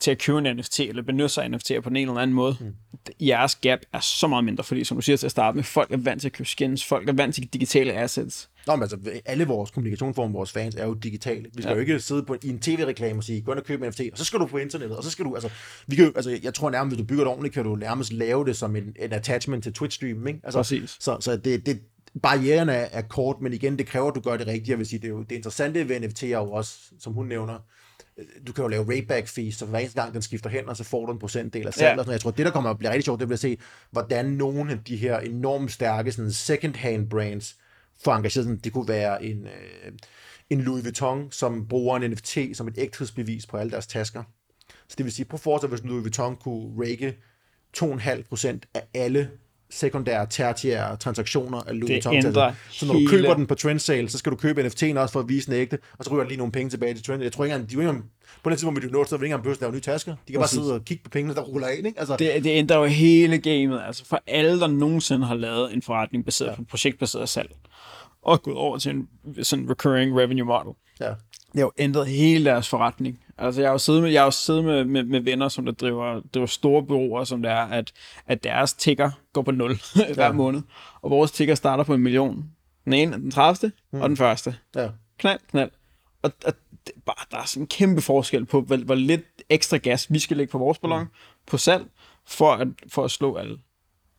til at købe en NFT, eller benytte sig af NFT'er på ene eller anden måde. Mm. Jeres gap er så meget mindre, fordi som du siger til at starte med, folk er vant til at købe skins, folk er vant til digitale assets. Nå, men altså, alle vores kommunikationsformer, vores fans, er jo digitale. Vi skal ja. jo ikke sidde på, i en tv-reklame og sige, gå ind og køb en NFT, og så skal du på internettet, og så skal du, altså, vi kan, altså jeg tror nærmest, hvis du bygger det ordentligt, kan du nærmest lave det som en, en attachment til Twitch-stream, ikke? Altså, Præcis. Så, så det, det, barrieren er, er kort, men igen, det kræver, at du gør det rigtigt. Jeg vil sige, det, er jo, det interessante ved NFT er jo også, som hun nævner, du kan jo lave rayback fees, så hver eneste gang den skifter hen, og så får du en procentdel af salget. Ja. Jeg tror, det der kommer at blive rigtig sjovt, det bliver at se, hvordan nogle af de her enormt stærke sådan second-hand brands får engageret. Sådan, det kunne være en, øh, en Louis Vuitton, som bruger en NFT som et ægthedsbevis på alle deres tasker. Så det vil sige, på fortsat, hvis Louis Vuitton kunne rake 2,5% af alle sekundære, tertiære transaktioner af Louis Vuitton. Så når du hele... køber den på trend sale, så skal du købe NFT'en også for at vise den ægte, og så ryger der lige nogle penge tilbage til trend. Jeg tror ikke engang, de ikke på den tidspunkt vil de nå, så vil ikke engang lave nye tasker. De kan Præcis. bare sidde og kigge på pengene, der ruller ind. Ikke? Altså... Det, det ændrer jo hele gamet. Altså for alle, der nogensinde har lavet en forretning baseret ja. på projektbaseret salg, og gået over til en sådan recurring revenue model. Ja. Det har jo ændret hele deres forretning. Altså, jeg har jo siddet med, jeg har jo siddet med, med, med venner, som der driver, driver store bureauer, som det er, at, at deres tigger går på nul hver ja. måned. Og vores tigger starter på en million. Den ene, den 30. Mm. og den første. Ja. Knald, knald. Og, og det, bare, der er sådan en kæmpe forskel på, hvor, hvor lidt ekstra gas vi skal lægge på vores ballon, mm. på salg, for at, for at slå alle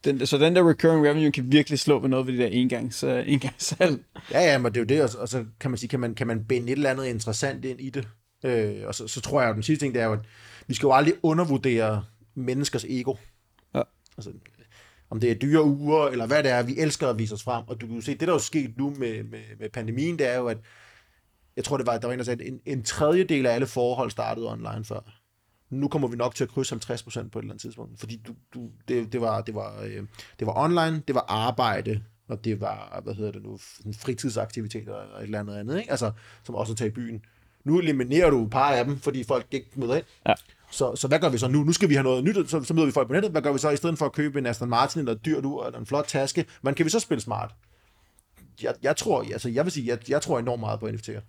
den, så den der recurring revenue kan virkelig slå ved noget ved det der engangs, uh, engangssalg. Ja, ja, men det er jo det, og, så kan man sige, kan man, kan man binde et eller andet interessant ind i det. Øh, og så, så tror jeg, at den sidste ting, det er jo, at vi skal jo aldrig undervurdere menneskers ego. Ja. Altså, om det er dyre uger, eller hvad det er, vi elsker at vise os frem. Og du kan jo se, det der er jo sket nu med, med, med pandemien, det er jo, at jeg tror, det var, der var en, der sagde, at en, en tredjedel af alle forhold startede online før nu kommer vi nok til at krydse 50% på et eller andet tidspunkt, fordi du, du, det, det, var, det, var, øh, det var online, det var arbejde, og det var, hvad hedder det nu, fritidsaktiviteter eller et eller andet andet, ikke? Altså, som også at tage i byen. Nu eliminerer du et par af dem, fordi folk ikke møder ind. Ja. Så, så hvad gør vi så nu? Nu skal vi have noget nyt, så, så møder vi folk på nettet. Hvad gør vi så i stedet for at købe en Aston Martin eller et dyrt ur eller en flot taske? Hvordan kan vi så spille smart? Jeg, jeg tror, altså jeg vil sige, jeg, jeg tror enormt meget på NFT'er.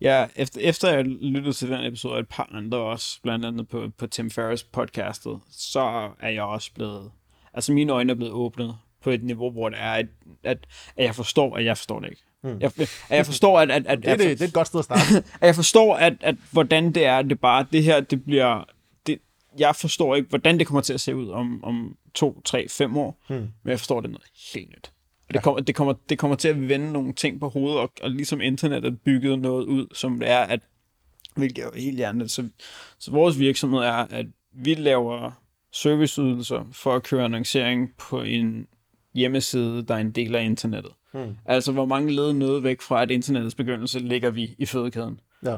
Ja, efter, efter jeg lyttede til den episode, og et par andre også, blandt andet på, på Tim Ferriss podcastet, så er jeg også blevet, altså mine øjne er blevet åbnet på et niveau, hvor det er, at, at, at jeg forstår, at jeg forstår det ikke. Mm. Jeg, at jeg forstår, at... at, at det, er det, det er et godt sted at starte. at jeg forstår, at, at hvordan det er, det bare, det her, det bliver... Det, jeg forstår ikke, hvordan det kommer til at se ud om, om to, tre, fem år, mm. men jeg forstår, det er noget helt nyt. Og det, kommer, det, kommer, det kommer til at vende nogle ting på hovedet, og, og ligesom internettet bygget noget ud, som det er, at, hvilket er jo helt hjernet. Så, så vores virksomhed er, at vi laver serviceydelser for at køre annoncering på en hjemmeside, der er en del af internettet. Hmm. Altså, hvor mange led noget væk fra, at internettets begyndelse ligger vi i fødekæden. Ja.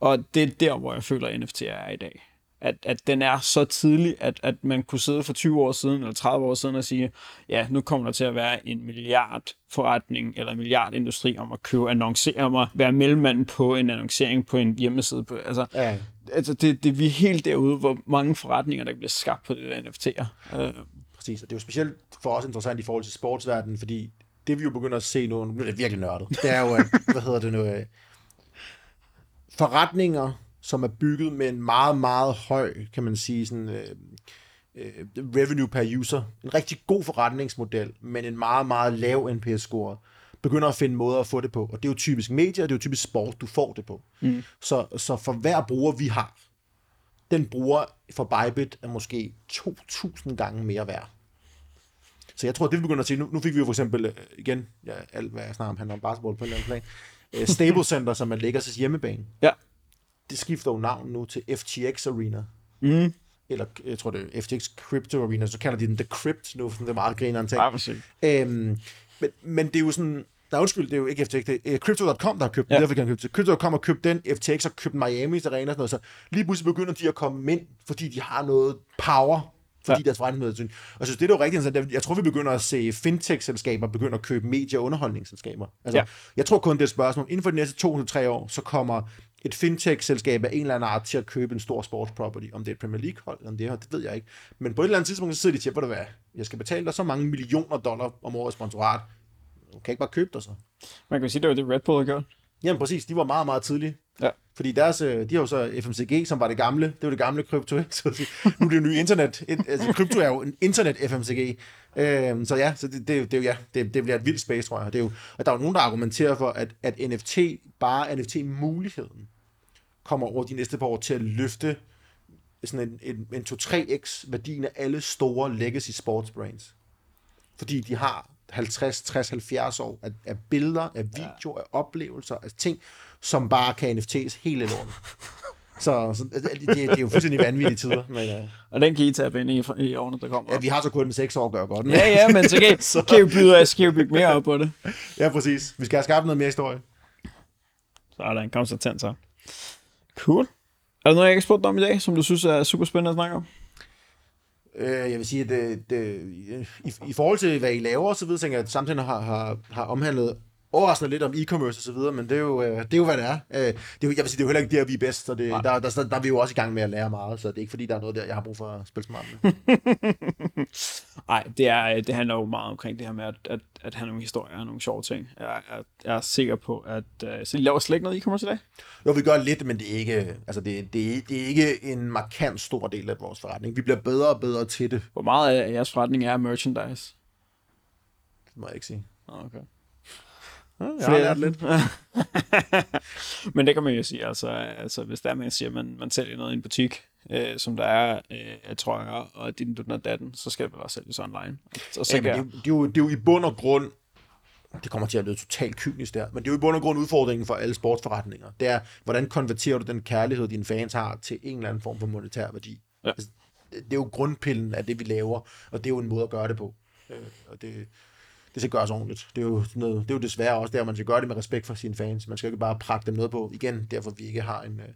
Og det er der, hvor jeg føler, at NFT er i dag at, at den er så tidlig, at, at man kunne sidde for 20 år siden eller 30 år siden og sige, ja, nu kommer der til at være en milliard forretning eller en milliard industri om at købe annoncer, om at være mellemmand på en annoncering på en hjemmeside. På, altså, ja. altså det, det, vi er helt derude, hvor mange forretninger, der bliver skabt på det der NFT'er. Præcis, og det er jo specielt for os interessant i forhold til sportsverdenen, fordi det vi jo begynder at se nu, nu bliver det virkelig nørdet, det er jo, at, hvad hedder det nu, øh, forretninger, som er bygget med en meget, meget høj, kan man sige, sådan, øh, øh, revenue per user. En rigtig god forretningsmodel, men en meget, meget lav NPS-score begynder at finde måder at få det på. Og det er jo typisk medier, det er jo typisk sport, du får det på. Mm. Så, så for hver bruger, vi har, den bruger for Bybit er måske 2.000 gange mere værd. Så jeg tror, det vi begynder at se, nu, nu fik vi jo for eksempel, øh, igen, ja, alt hvad jeg snakker om, handler om basketball på en eller anden plan, uh, Stable Center, som man lægger sig hjemmebane. Ja. Det skifter jo navn nu til FTX Arena. Mm. Eller jeg tror, det er FTX Crypto Arena, så kalder de den The Crypt nu, for det er meget grineren ting. Sygt. Øhm, men, men det er jo sådan, der er undskyld, det er jo ikke FTX, det er Crypto.com, der har købt Ja. ja. den, derfor kan han købe det. Crypto.com har købt den, FTX har købt Miami's arena og sådan noget, så lige pludselig begynder de at komme ind, fordi de har noget power, fordi Ja. deres forretningsmodel. Og jeg synes, det er jo rigtigt, sådan, jeg tror, vi begynder at se fintech-selskaber begynde at købe medie- og underholdningsselskaber. Altså, Ja. Jeg tror kun, det er et spørgsmål. Inden for de næste 2-3 år, så kommer et fintech-selskab af en eller anden art til at købe en stor sportsproperty. Om det er et Premier League-hold, om det er, det ved jeg ikke. Men på et eller andet tidspunkt, så sidder de til, hvor det hvad, jeg skal betale dig så mange millioner dollar om året sponsorat. Du kan ikke bare købe dig så. Man kan sige, det var det Red Bull har gjort. Jamen præcis, de var meget, meget tidlige. Ja. Fordi deres, øh, de har jo så FMCG, som var det gamle. Det var det gamle krypto, ikke? Så at nu er det jo nye internet. Et, altså, krypto er jo en internet FMCG. Øhm, så ja, så det, det, er jo- det, ja, det, det bliver et vildt space, tror jeg. Det er jo, og der er jo nogen, der argumenterer for, at, at NFT, bare NFT-muligheden, kommer over de næste par år til at løfte sådan en, en, en 2-3x værdien af alle store legacy sports brands. Fordi de har 50, 60, 70 år af, af billeder, af video, af oplevelser, af ting, som bare kan NFT's hele lorten. Så, så det, det, er jo fuldstændig vanvittige tider. Men, uh, Og den kan I tabe ind i, i årene, der kommer. ja, vi har så kun 6 år at gøre godt. Ja, ja, men så kan, så kan I byde, så kan I bygge mere op på det. ja, præcis. Vi skal have skabt noget mere historie. Så er der en konstatant så. Cool. Er der noget, jeg ikke har spurgt dig om i dag, som du synes er super spændende at snakke om? Øh, jeg vil sige, at det, det, i, i forhold til, hvad I laver og så videre, tænker jeg, at samtidig har, har, har omhandlet overraskende lidt om e-commerce og så videre, men det er jo, øh, det er jo hvad det er. Øh, det er jo, jeg vil sige, det er jo heller ikke der, vi er bedst, så det, der, der, der, der, er vi jo også i gang med at lære meget, så det er ikke fordi, der er noget der, jeg har brug for at spille smart med. Nej, det, er, det handler jo meget omkring det her med at, at, at have nogle historier og nogle sjove ting. Jeg, jeg, jeg er sikker på, at... Så I laver slet ikke noget e-commerce i dag? Jo, vi gør lidt, men det er ikke, altså det, det, er, det er ikke en markant stor del af vores forretning. Vi bliver bedre og bedre til det, Hvor meget af jeres forretning er merchandise? det må jeg ikke sige. Okay. Ja, jeg har lært lidt. Men det kan man jo sige, altså, altså hvis der er, man siger, at man, man sælger noget i en butik, øh, som der er øh, af trøjer, og din dutten og datten, så skal det vel også sælges online. Og, så Ja, kan men det, er jo- det, er jo, det er jo i bund og grund, det kommer til at lyde totalt kynisk der, men det er jo i bund og grund udfordringen for alle sportsforretninger. Det er, hvordan konverterer du den kærlighed, dine fans har, til en eller anden form for monetær værdi. Ja. Altså, det det er jo grundpillen af det, vi laver, og det er jo en måde at gøre det på. Øh, og det, det skal gøres ordentligt. Det er, jo noget, det er jo desværre også der, man skal gøre det med respekt for sine fans. Man skal ikke bare prakke dem noget på. Igen, derfor vi ikke har en, øh,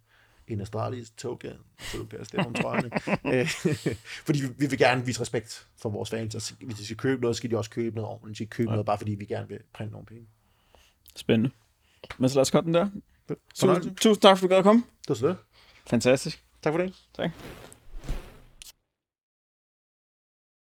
en Astralis token, så du stemme om trøjerne. Øh, fordi vi, vi vil gerne vise respekt for vores fans, og hvis de skal købe noget, skal de også købe noget ordentligt. De skal købe noget, bare fordi vi gerne vil printe nogle penge. Spændende. Men så lad os godt den der. Tusind, tusind tak, for at du gad at komme. Det var så det. Fantastisk. Tak for det. Tak.